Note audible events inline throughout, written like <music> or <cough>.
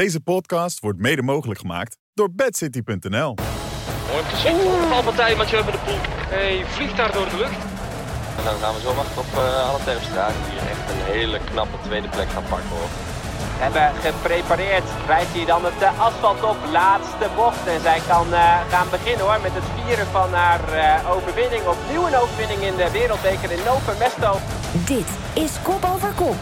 Deze podcast wordt mede mogelijk gemaakt door bedcity.nl. Mooi precies. Valpartij, Mathieu van de Poel. Hij vliegt daar door de lucht. En dan gaan we zo wachten op uh, alle Terpstra. Die echt een hele knappe tweede plek gaan pakken hoor. Hebben geprepareerd. Rijdt hij dan het uh, asfalt op. Laatste bocht. En zij kan uh, gaan beginnen hoor. Met het vieren van haar overwinning. Opnieuw een overwinning in de wereldbeker in Nova Mesto. Dit is Kop over Kop.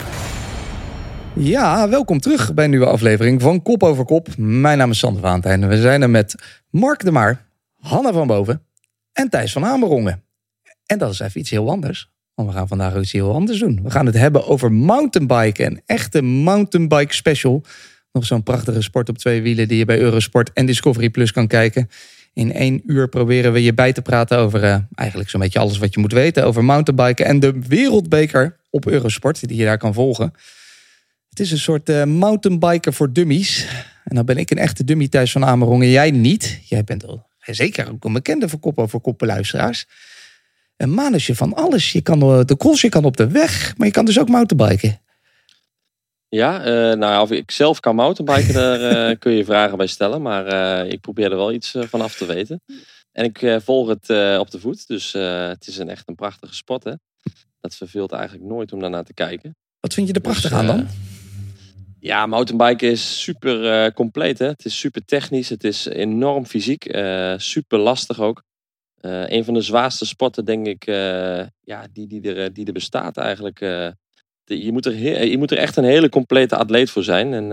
Ja, welkom terug bij een nieuwe aflevering van Kop over Kop. Mijn naam is Sander Vaantijn en we zijn er met Mark de Maar, Hanna van Boven en Thijs van Amerongen. En dat is even iets heel anders, want we gaan vandaag iets heel anders doen. We gaan het hebben over mountainbiken, een echte mountainbike special. Nog zo'n prachtige sport op twee wielen die je bij Eurosport en Discovery Plus kan kijken. In één uur proberen we je bij te praten over uh, eigenlijk zo'n beetje alles wat je moet weten over mountainbiken en de wereldbeker op Eurosport die je daar kan volgen. Het is een soort uh, mountainbiker voor dummies. En dan ben ik een echte dummy thuis van Amerongen. Jij niet. Jij bent al zeker ook een bekende voor kop over koppen luisteraars. Een manusje van alles. Je kan de cross, je kan op de weg, maar je kan dus ook mountainbiken. Ja, uh, nou of ik zelf kan mountainbiken, daar uh, <laughs> kun je vragen bij stellen. Maar uh, ik probeer er wel iets van af te weten. En ik volg het op de voet, dus het is een echt een prachtige spot. Hè? Dat verveelt eigenlijk nooit om daarnaar te kijken. Wat vind je er prachtig dus, aan dan? Ja, mountainbiken is super uh, compleet. Hè? Het is super technisch. Het is enorm fysiek. Uh, super lastig ook. Uh, een van de zwaarste sporten, denk ik, ja, die, die, er, die er bestaat eigenlijk. De, je, moet er je moet er echt een hele complete atleet voor zijn. En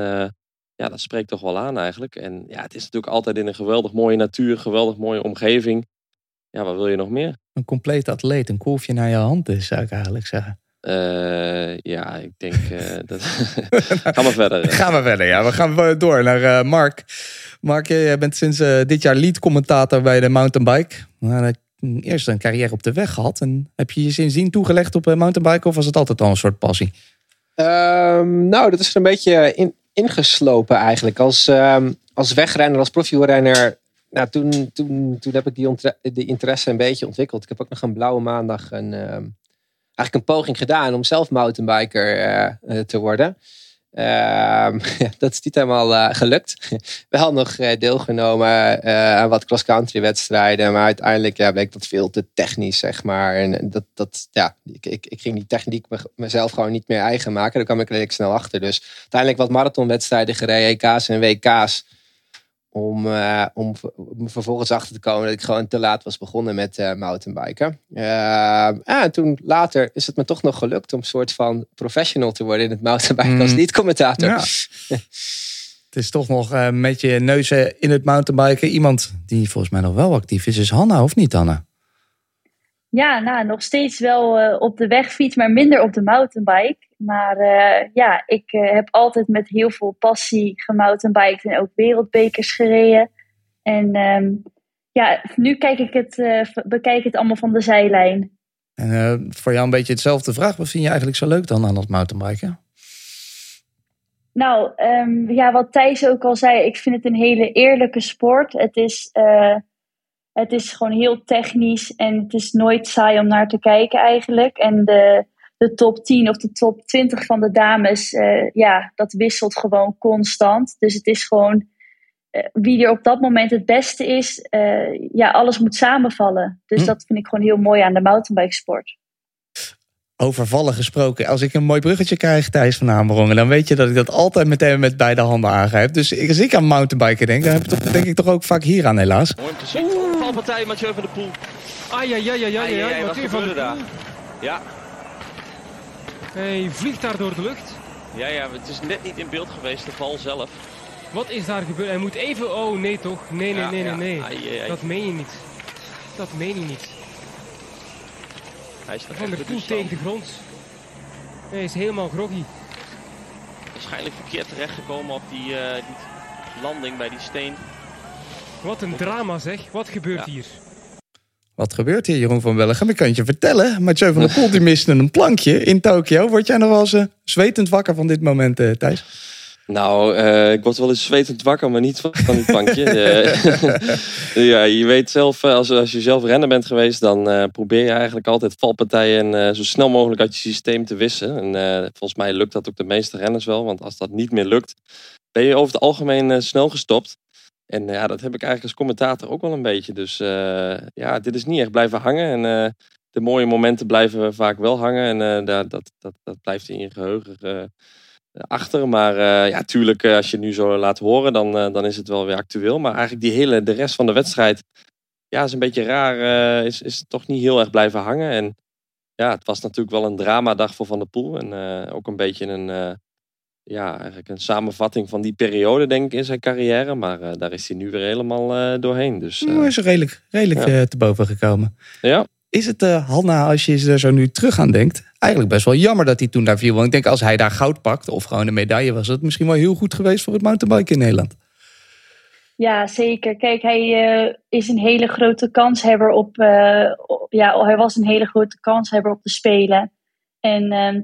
ja, dat spreekt toch wel aan eigenlijk. En ja, het is natuurlijk altijd in een geweldig mooie natuur, geweldig mooie omgeving. Ja, wat wil je nog meer? Een complete atleet, een kolfje naar je hand is, zou ik eigenlijk zeggen. Uh, ja, ik denk uh, <laughs> dat. <laughs> gaan we verder. Gaan we verder, ja. We gaan door naar uh, Mark. Mark, jij bent sinds dit jaar lead-commentator bij de mountainbike. Nou, eerst een carrière op de weg gehad. En heb je je sindsdien toegelegd op mountainbike of was het altijd al een soort passie? Um, nou, dat is er een beetje in, ingeslopen eigenlijk. Als, um, als wegrenner, als profielrenner. Nou, toen, toen, toen heb ik die, die interesse een beetje ontwikkeld. Ik heb ook nog een blauwe maandag een. Um, eigenlijk een poging gedaan om zelf mountainbiker uh, te worden. <laughs> Uh, dat is niet helemaal uh, gelukt. <laughs> Wel nog deelgenomen aan wat cross-country wedstrijden. Maar uiteindelijk ja, bleek dat veel te technisch, zeg maar. En dat, dat, ja, ik, ik, ik ging die techniek mezelf gewoon niet meer eigen maken. Daar kwam ik redelijk snel achter. Dus uiteindelijk wat marathonwedstrijden gereden, EK's en WK's. Om, uh, om, vervolgens achter te komen dat ik gewoon te laat was begonnen met uh, mountainbiken. Uh, en toen later is het me toch nog gelukt om een soort van professional te worden in het mountainbiken mm. als niet-commentator. Ja. <laughs> het is toch nog met je neus in het mountainbiken. Iemand die volgens mij nog wel actief is, is Hanna of niet Hanna? Ja, nou, nog steeds wel op de wegfiets, maar minder op de mountainbike. Maar uh, ja, ik uh, heb altijd met heel veel passie gemountainbiked en ook wereldbekers gereden. En um, ja, nu kijk ik het, uh, bekijk het allemaal van de zijlijn. En voor jou een beetje hetzelfde vraag. Wat vind je eigenlijk zo leuk dan aan dat mountainbiken? Nou, um, ja, wat Thijs ook al zei, ik vind het een hele eerlijke sport. Het is, het is gewoon heel technisch en het is nooit saai om naar te kijken eigenlijk. En de, de top 10 of de top 20 van de dames, uh, ja, dat wisselt gewoon constant. Dus het is gewoon uh, wie er op dat moment het beste is, uh, ja, alles moet samenvallen. Dus hm. dat vind ik gewoon heel mooi aan de mountainbikesport. Over vallen gesproken. Als ik een mooi bruggetje krijg, Thijs van Amerongen, dan weet je dat ik dat altijd meteen met beide handen aangrijp. Dus als ik aan mountainbiken denk, dan heb ik toch, denk ik toch ook vaak hier aan, helaas. Mooi precies. Valpartij, Mathieu van de Poel. Ah ja, ja, ja, ja, ja. Mathieu van de Poel. Ja, hij vliegt daar door de lucht. Ja, ja, het is net niet in beeld geweest, de val zelf. Wat is daar gebeurd? Hij moet even... Oh, nee toch? Nee, nee, nee, nee, nee. Ai, ai, Dat meen je niet. Dat meen je niet. Hij is Van de poel tegen de grond. Hij is helemaal groggy. Waarschijnlijk verkeerd terechtgekomen op die, uh, die landing bij die steen. Wat een drama zeg. Wat gebeurt hier? Wat gebeurt hier, Jeroen van Wellegem? Ik kan het je vertellen. Mathieu van der Poel die miste een plankje in Tokio. Word jij nog wel eens uh, zwetend wakker van dit moment, uh, Thijs? Nou, uh, ik word wel eens zwetend wakker, maar niet van, van dit bankje. ja, je weet zelf, als, als je zelf renner bent geweest, dan probeer je eigenlijk altijd valpartijen zo snel mogelijk uit je systeem te wissen. En volgens mij lukt dat ook de meeste renners wel, want als dat niet meer lukt, ben je over het algemeen snel gestopt. En ja, dat heb ik eigenlijk als commentator ook wel een beetje. Dus ja, dit is niet echt blijven hangen. En de mooie momenten blijven vaak wel hangen. En dat, dat, dat, dat blijft in je geheugen achter. Maar ja, tuurlijk, eh, als je het nu zo laat horen, dan, dan is het wel weer actueel. Maar eigenlijk die hele, de rest van de wedstrijd, ja, is een beetje raar. is, is toch niet heel erg blijven hangen. En ja, het was natuurlijk wel een dramadag voor Van der Poel. En ook een beetje een, ja, eigenlijk een samenvatting van die periode, denk ik, in zijn carrière. Maar daar is hij nu weer helemaal doorheen. Dus, hij is redelijk, redelijk ja. te boven gekomen. Ja. Is het, Hanna, als je er zo nu terug aan denkt, eigenlijk best wel jammer dat hij toen daar viel. Want ik denk als hij daar goud pakt of gewoon een medaille was, het misschien wel heel goed geweest voor het mountainbiken in Nederland. Ja, zeker. Kijk, hij uh, is een hele grote kanshebber op, uh, ja, hij was een hele grote kanshebber op de Spelen. En uh,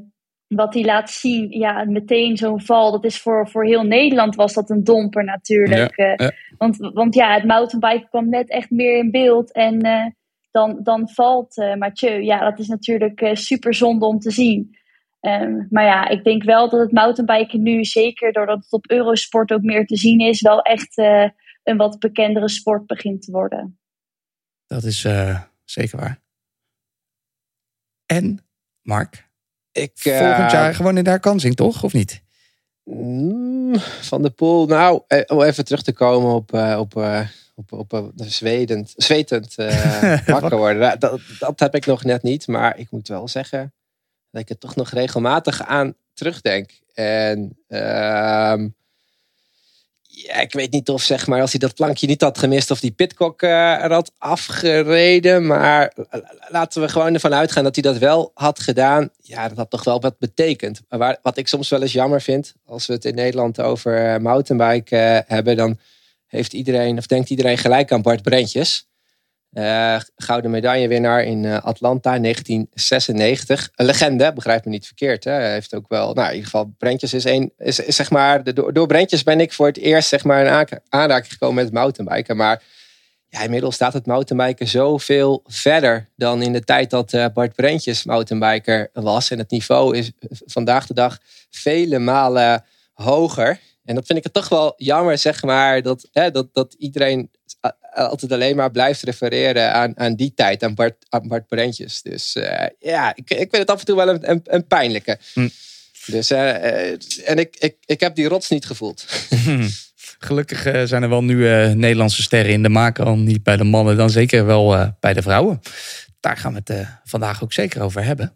wat hij laat zien, ja, meteen zo'n val, dat is voor, voor heel Nederland was dat een domper natuurlijk. Ja, ja. Want, want ja, het mountainbiken kwam net echt meer in beeld en dan, dan valt uh, Mathieu. Ja, dat is natuurlijk uh, super zonde om te zien. Um, maar ja, ik denk wel dat het mountainbiken nu, zeker doordat het op Eurosport ook meer te zien is, wel echt een wat bekendere sport begint te worden. Dat is zeker waar. En, Mark, ik, volgend jaar gewoon in de herkansing, toch? Of niet? Mm, van de Poel, nou, om even terug te komen op, op op, op een zwetend, zwetend uh, <laughs> wakker worden. Dat, dat heb ik nog net niet. Maar ik moet wel zeggen dat ik er toch nog regelmatig aan terugdenk. En uh, ja, ik weet niet of zeg maar, als hij dat plankje niet had gemist, of die Pitcock uh, er had afgereden. Maar laten we gewoon ervan uitgaan dat hij dat wel had gedaan. Ja, dat had toch wel wat betekend. Maar wat ik soms wel eens jammer vind, als we het in Nederland over uh, mountainbike hebben, dan heeft iedereen, of denkt iedereen gelijk aan Bart Brentjes. Uh, gouden medaillewinnaar in uh, Atlanta 1996. Een legende, begrijp me niet verkeerd. Hè. Hij heeft ook wel, nou in ieder geval, Brentjes is een, is, is zeg maar, de, door, Brentjes ben ik voor het eerst zeg maar in aanraking gekomen met mountainbiken. Maar ja, inmiddels staat het mountainbiken zoveel verder dan in de tijd dat uh, Bart Brentjes mountainbiker was. En het niveau is vandaag de dag vele malen hoger. En dat vind ik het toch wel jammer, zeg maar, dat, hè, dat, dat iedereen altijd alleen maar blijft refereren aan, aan die tijd, aan Bart, aan Bart Brentjes. Dus uh, ja, ik, ik vind het af en toe wel een, een, een pijnlijke. Hm. Dus, uh, en ik, ik, ik heb die rots niet gevoeld. Gelukkig zijn er wel nu Nederlandse sterren in de maak. Al niet bij de mannen, dan zeker wel bij de vrouwen. Daar gaan we het vandaag ook zeker over hebben.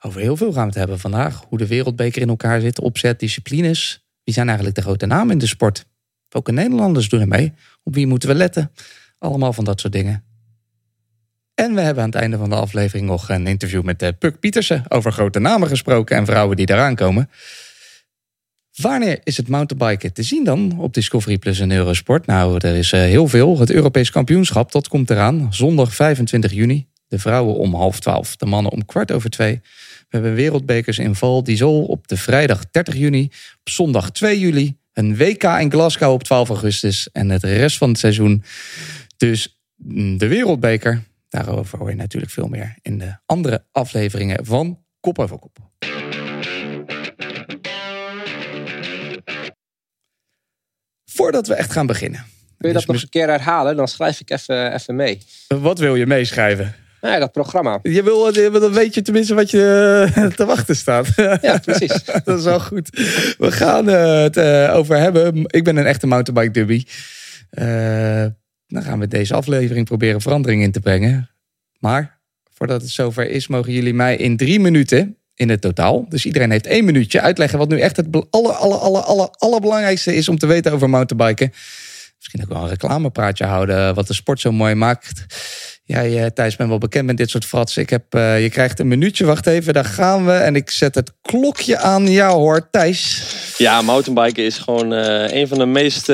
Over heel veel gaan we het hebben vandaag. Hoe de wereldbeker in elkaar zit, opzet, disciplines. Wie zijn eigenlijk de grote namen in de sport? Welke Nederlanders doen er mee? Op wie moeten we letten? Allemaal van dat soort dingen. En we hebben aan het einde van de aflevering nog een interview met uh, Puk Pietersen over grote namen gesproken en vrouwen die eraan komen. Wanneer is het mountainbiken te zien dan op Discovery Plus en Eurosport? Nou, er is uh, heel veel. Het Europees kampioenschap, dat komt eraan. Zondag 25 juni. De vrouwen om half twaalf, de mannen om kwart over twee. We hebben wereldbekers in Val d'Isol op de vrijdag 30 juni. Op zondag 2 juli. Een WK in Glasgow op 12 augustus. En het rest van het seizoen. Dus mm, de wereldbeker. Daarover hoor je natuurlijk veel meer in de andere afleveringen van Kop over Kop. Voordat we echt gaan beginnen. Wil je dat nog een keer herhalen? Dan schrijf ik even, even mee. Wat wil je meeschrijven? Ja, dat programma. Je wil, dan weet je tenminste wat je eh, te wachten staat. Ja, precies. <laughs> dat is wel goed. We gaan eh, het uh, over hebben. Ik ben een echte mountainbike dubby. dan gaan we deze aflevering proberen verandering in te brengen. Maar voordat het zover is, mogen jullie mij in drie minuten in het totaal. Dus iedereen heeft één minuutje uitleggen wat nu echt het aller, aller, aller, aller, allerbelangrijkste is om te weten over mountainbiken. Misschien ook wel een reclamepraatje houden, wat de sport zo mooi maakt. Jij, uh, Thijs, bent wel bekend met dit soort frats. Ik heb, uh, je krijgt een minuutje, wacht even, daar gaan we. En ik zet het klokje aan. Ja hoor, Thijs. Ja, mountainbiken is gewoon uh, een van de meest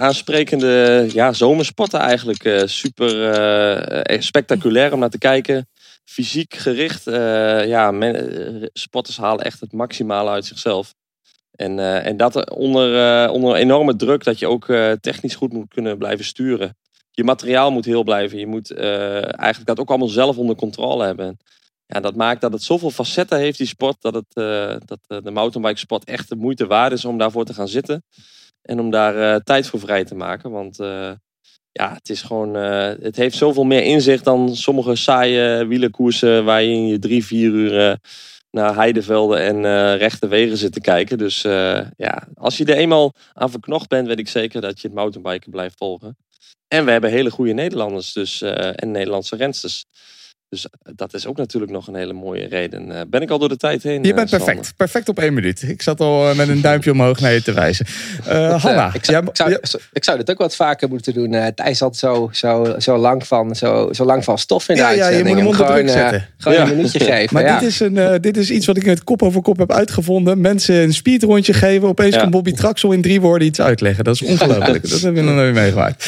aansprekende ja, zomersporten eigenlijk. super spectaculair om naar te kijken. Fysiek gericht. ja, men, sporters halen echt het maximale uit zichzelf. En, en dat onder, onder enorme druk dat je ook technisch goed moet kunnen blijven sturen. Je materiaal moet heel blijven. Je moet eigenlijk dat ook allemaal zelf onder controle hebben. Ja, dat maakt dat het zoveel facetten heeft, die sport, dat, het, dat de mountainbike sport echt de moeite waard is om daarvoor te gaan zitten. En om daar tijd voor vrij te maken. Want ja, het is gewoon, het heeft zoveel meer inzicht dan sommige saaie wielenkoersen waar je in je drie, vier uur naar heidevelden en uh, rechte wegen zitten kijken. Dus ja, als je er eenmaal aan verknocht bent, weet ik zeker dat je het mountainbiken blijft volgen. En we hebben hele goede Nederlanders dus, uh, en Nederlandse rensters. Dus dat is ook natuurlijk nog een hele mooie reden. Uh, ben ik al door de tijd heen? Je bent perfect. Sander? Perfect op één minuut. Ik zat al met een duimpje omhoog naar je te wijzen. <laughs> Uh, Hanna. ik, zou, ik, zou, ik, zou, dit ook wat vaker moeten doen. Uh, Thijs had zo, zo, zo, lang van, zo, zo lang van stof in de ja, ja, je moet hem onder druk zetten. Gewoon ja. een minuutje <laughs> geven. Maar ja. dit, is een, dit is iets wat ik met kop over kop heb uitgevonden. Mensen een speedrondje geven. Opeens kan Bobby Traxel in drie woorden iets uitleggen. Dat is <laughs> ongelooflijk. dat heb je nog nooit meegemaakt.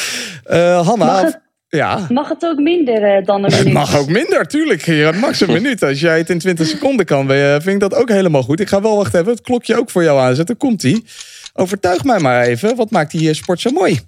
Hanna... Ja. Mag het ook minder uh, dan een minuut? Het mag ook minder, tuurlijk. Max een <laughs> minuut. Als jij het in 20 seconden kan, vind ik dat ook helemaal goed. Ik ga wel wacht even, het klokje ook voor jou aanzetten. Komt ie. Overtuig mij maar even. Wat maakt die sport zo mooi?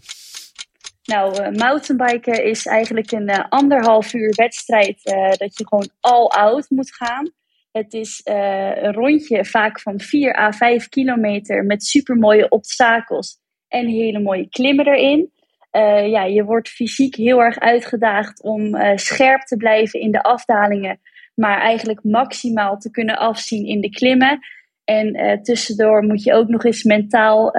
Nou, mountainbiken is eigenlijk een uh, anderhalf uur wedstrijd dat je gewoon all out moet gaan. Het is een rondje vaak van 4 à 5 kilometer met supermooie obstakels en hele mooie klimmen erin. Uh, ja, je wordt fysiek heel erg uitgedaagd om uh, scherp te blijven in de afdalingen, maar eigenlijk maximaal te kunnen afzien in de klimmen. En uh, tussendoor moet je ook nog eens mentaal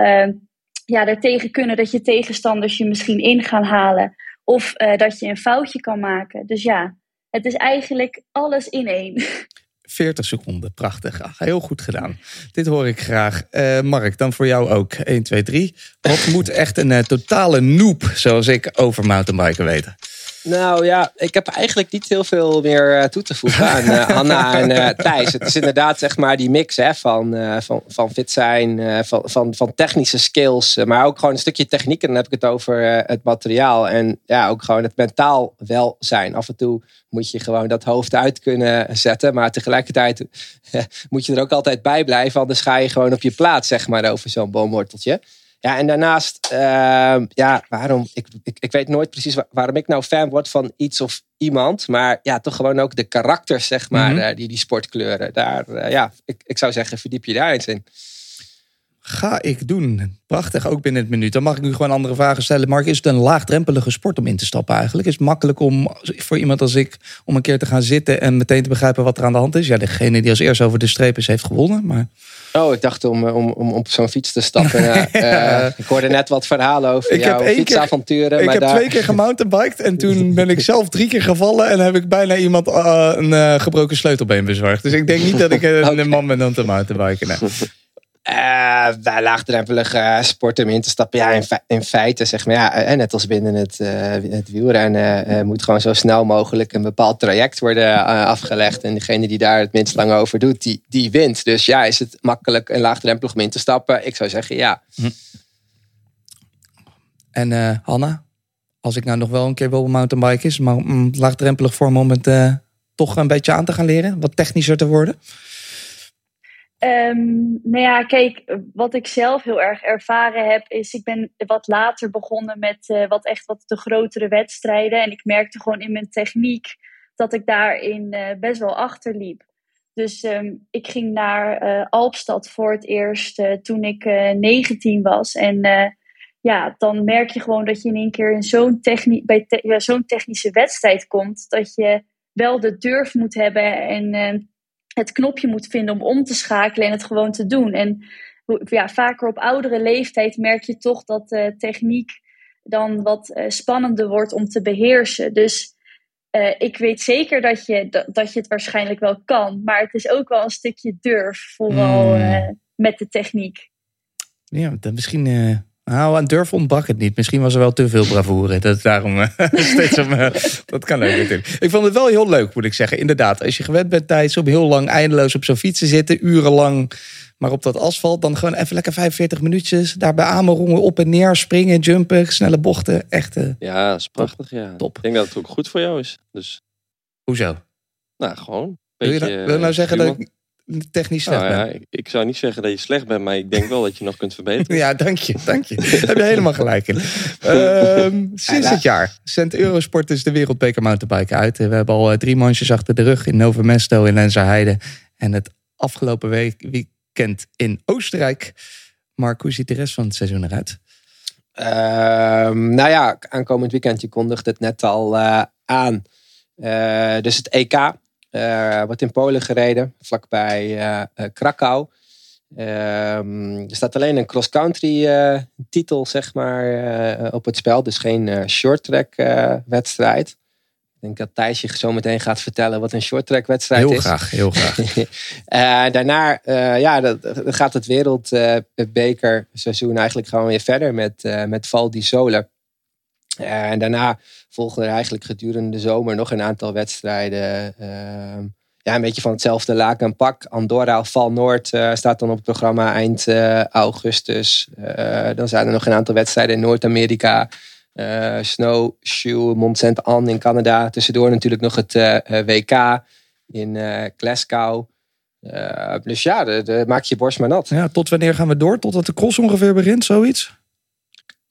ja, ertegen kunnen dat je tegenstanders je misschien in gaan halen of dat je een foutje kan maken. Dus ja, het is eigenlijk alles in één. <laughs> 40 seconden, prachtig. Heel goed gedaan. Dit hoor ik graag. Uh, Mark, dan voor jou ook. 1, 2, 3. Wat moet echt een uh, totale noob, zoals ik, over mountainbiken weten? Nou ja, ik heb eigenlijk niet heel veel meer uh, toe te voegen aan uh, <laughs> Hanna en uh, Thijs. Het is inderdaad zeg maar die mix hè, van, van, van fit zijn, van, van, van technische skills, maar ook gewoon een stukje techniek. En dan heb ik het over het materiaal en ja, ook gewoon het mentaal welzijn. Af en toe moet je gewoon dat hoofd uit kunnen zetten, maar tegelijkertijd moet je er ook altijd bij blijven, anders ga je gewoon op je plaats zeg maar over zo'n boomworteltje. Ja, en daarnaast, uh, ja, waarom? Ik, ik, ik weet nooit precies waar, waarom ik nou fan word van iets of iemand. Maar ja, toch gewoon ook de karakters, zeg maar, mm -hmm. uh, die die sportkleuren. Daar, uh, ja, ik, ik zou zeggen, verdiep je daar eens in. Ga ik doen. Prachtig, ook binnen het minuut. Dan mag ik nu gewoon andere vragen stellen. Mark, is het een laagdrempelige sport om in te stappen eigenlijk? Is het makkelijk om voor iemand als ik om een keer te gaan zitten en meteen te begrijpen wat er aan de hand is? Ja, degene die als eerst over de streep is, heeft gewonnen. Maar... Oh, ik dacht om, om, om op zo'n fiets te stappen. ja. uh, <laughs> ik hoorde net wat verhalen over ik jouw heb fietsavonturen. Keer, ik maar heb daar... twee keer gemountainbiked en toen ben ik zelf drie keer gevallen en heb ik bijna iemand uh, een uh, gebroken sleutelbeen bezorgd. Dus ik denk niet dat ik een <laughs> okay. man ben om te mountainbiken. Nee. Uh, bij laagdrempelige uh, sporten in te stappen. Ja, in, in, feite zeg maar, ja, net als binnen het, uh, het wielrennen moet gewoon zo snel mogelijk een bepaald traject worden afgelegd. En degene die daar het minst lang over doet, die, die wint. Dus ja, is het makkelijk en laagdrempelig om in te stappen? Ik zou zeggen ja. Hm. En Hanna, als ik nou nog wel een keer wil mountainbiken, is maar mm, laagdrempelig voor me om het toch een beetje aan te gaan leren, wat technischer te worden? Um, nou ja, kijk, wat ik zelf heel erg ervaren heb, is ik ben wat later begonnen met uh, wat echt wat de grotere wedstrijden. En ik merkte gewoon in mijn techniek dat ik daarin uh, best wel achterliep. Dus um, ik ging naar uh, Alpstad voor het eerst toen ik 19 was. En ja, dan merk je gewoon dat je in één keer in zo'n bij zo'n technische wedstrijd komt. Dat je wel de durf moet hebben en het knopje moet vinden om om te schakelen en het gewoon te doen. En ja, vaker op oudere leeftijd merk je toch dat de techniek dan wat uh, spannender wordt om te beheersen. Dus uh, ik weet zeker dat je, dat, dat, je het waarschijnlijk wel kan. Maar het is ook wel een stukje durf, vooral uh, met de techniek. Ja, dan misschien nou, aan durf ontbrak het niet. Misschien was er wel te veel bravoure. Dat daarom uh, <laughs> steeds om, uh, Dat kan ook natuurlijk. Ik vond het wel heel leuk, moet ik zeggen. Inderdaad, als je gewend bent tijdens om heel lang eindeloos op zo'n fiets te zitten, urenlang, maar op dat asfalt, dan gewoon even lekker 45 minuutjes daar bij Amerongen op en neer springen, jumpen, snelle bochten. Echt. Uh, ja, dat is prachtig. Ja. Top. Ik denk dat het ook goed voor jou is. Dus. Hoezo? Nou, gewoon. Beetje, wil, je nou, wil je nou zeggen dat ik technisch slecht Nou ja, ben. ik, ik zou niet zeggen dat je slecht bent, maar ik denk wel dat je nog kunt verbeteren. <laughs> Ja, dank je, dank je. Daar heb je helemaal gelijk in. <laughs> Ehm, sinds het jaar zendt Eurosport dus de Wereldbeker Mountainbike uit. We hebben al eh, drie manches achter de rug in Novo Mesto in Lenzerheide. En het afgelopen week, weekend in Oostenrijk. Mark, hoe ziet de rest van het seizoen eruit? Ehm, nou ja, aankomend weekend, je kondigde het net al eh, aan. Eh, dus het EK wordt in Polen gereden, vlakbij eh eh, Krakau. Ehm, er staat alleen een cross-country eh, titel zeg maar, eh, op het spel. Dus geen eh short-track eh, wedstrijd. Ik denk dat Thijs je zo meteen gaat vertellen wat een short-track wedstrijd Heel is. graag, heel graag. <laughs> Eh, daarna eh, ja, dat, dat gaat het wereldbeker seizoen eigenlijk gewoon weer verder met, eh met Val di Sole. Eh, en daarna volgen er eigenlijk gedurende de zomer nog een aantal wedstrijden. ehm, ja, een beetje van hetzelfde laak en pak. Andorra, Val Noord eh, staat dan op het programma eind eh, augustus. Eh, dan zijn er nog een aantal wedstrijden in Noord-Amerika. eh Snowshoe, Mont Saint Anne in Canada. Tussendoor natuurlijk nog het WK in eh, Glasgow. Dus ja, de, de- maak je borst maar nat. Ja, tot wanneer gaan we door? Totdat de cross ongeveer begint, zoiets?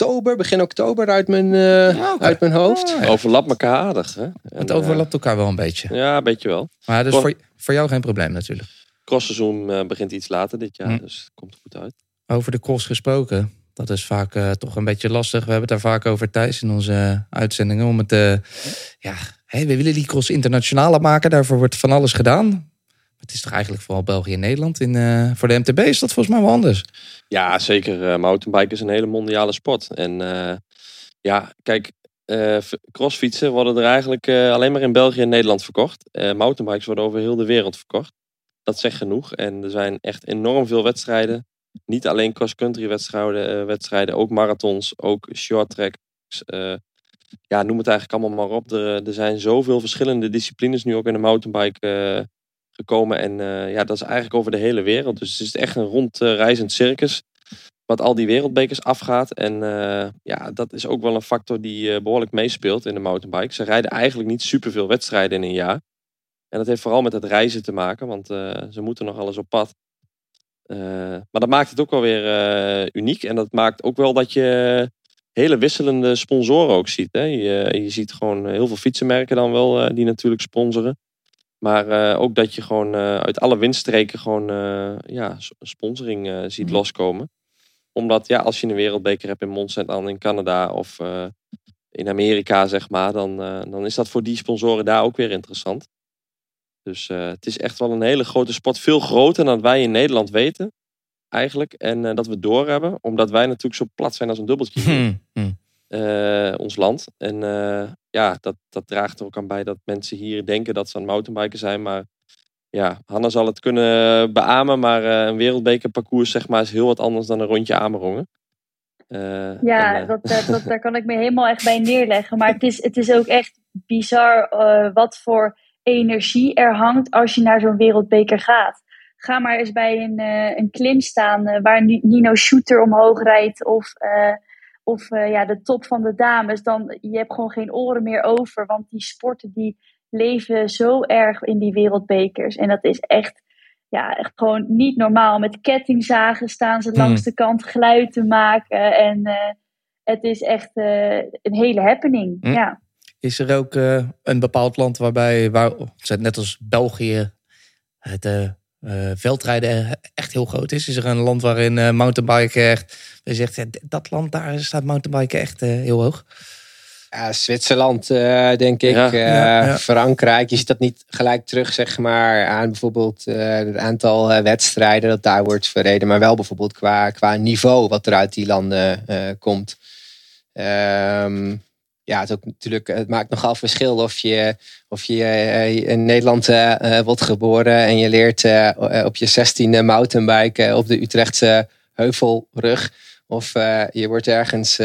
Oktober, begin oktober uit mijn, eh, oké. uit mijn hoofd. Ah, ja. Overlap elkaar aardig. Hè? En, Het overlapt elkaar wel een beetje. ja, een beetje wel. Maar dat is Wel- voor, voor jou geen probleem natuurlijk. Crossseizoen eh, begint iets later dit jaar, Hm. dus het komt goed uit. Over de cross gesproken. Dat is vaak eh, toch een beetje lastig. We hebben het daar vaak over Thijs in onze uitzendingen. Om het, eh, ja, hè, we willen die cross internationaler maken. Daarvoor wordt van alles gedaan. Het is toch eigenlijk vooral België en Nederland. In, eh, voor de MTB is dat volgens mij wel anders. Ja, zeker. mountainbiken is een hele mondiale sport. En eh, ja, kijk, crossfietsen worden er eigenlijk alleen maar in België en Nederland verkocht. Mountainbikes worden over heel de wereld verkocht. Dat zegt genoeg. En er zijn echt enorm veel wedstrijden. Niet alleen cross-country wedstrijden, wedstrijden, ook marathons, ook short tracks. ja, noem het eigenlijk allemaal maar op. Er, er zijn zoveel verschillende disciplines nu ook in de mountainbike gekomen. En eh, ja, dat is eigenlijk over de hele wereld. Dus het is echt een rondreizend circus. Wat al die wereldbekers afgaat. En eh, ja, dat is ook wel een factor die eh, behoorlijk meespeelt in de mountainbike. Ze rijden eigenlijk niet superveel wedstrijden in een jaar. En dat heeft vooral met het reizen te maken. Want eh, ze moeten nog alles op pad. Eh, maar dat maakt het ook wel weer eh, uniek. En dat maakt ook wel dat je hele wisselende sponsoren ook ziet. Hè? Je, je ziet gewoon heel veel fietsenmerken dan wel eh, die natuurlijk sponsoren. Maar eh, ook dat je gewoon eh, uit alle windstreken gewoon eh, ja, sponsoring ziet Mhm. loskomen. Omdat ja, als je een wereldbeker hebt in Mont Saint Anne in Canada of in Amerika, zeg maar, dan, dan is dat voor die sponsoren daar ook weer interessant. Dus het is echt wel een hele grote sport. Veel groter dan wij in Nederland weten, eigenlijk. En dat we doorhebben, omdat wij natuurlijk zo plat zijn als een dubbeltje. hier Hm, eh, ons land. En eh, ja, dat, dat draagt er ook aan bij dat mensen hier denken dat ze aan mountainbiken zijn. Maar ja, Hanna zal het kunnen beamen, maar eh, een wereldbekerparcours zeg maar, is heel wat anders dan een rondje Amerongen. Ja, en, dat, dat, dat, <laughs> daar kan ik me helemaal echt bij neerleggen. Maar het is, het is ook echt bizar wat voor energie er hangt als je naar zo'n wereldbeker gaat. Ga maar eens bij een, een klim staan waar Ni- Nino Shooter omhoog rijdt of, of eh, ja, de top van de dames. Dan, je hebt gewoon geen oren meer over, want die sporten die leven zo erg in die wereldbekers. En dat is echt, ja, echt gewoon niet normaal. Met kettingzagen staan ze langs Hmm. de kant geluid te maken. En eh, het is echt eh, een hele happening. Hmm. Ja. Is er ook een bepaald land waarbij, waar, net als België, het eh, eh, veldrijden echt heel groot is? Is er een land waarin eh mountainbiken echt, je zegt, ja, dat land daar staat mountainbiken echt eh, heel hoog? Ja, Zwitserland, eh, denk ik. Ja. Eh, Ja, ja. Frankrijk. Je ziet dat niet gelijk terug, zeg maar, aan bijvoorbeeld eh, het aantal eh, wedstrijden dat daar wordt verreden. Maar wel bijvoorbeeld qua, qua niveau wat er uit die landen eh, komt. Ehm, ja, het, ook natuurlijk, het maakt nogal verschil of je, of je eh, in Nederland eh, eh, wordt geboren en je leert op je 16e mountainbiken op de Utrechtse heuvelrug. Of je wordt ergens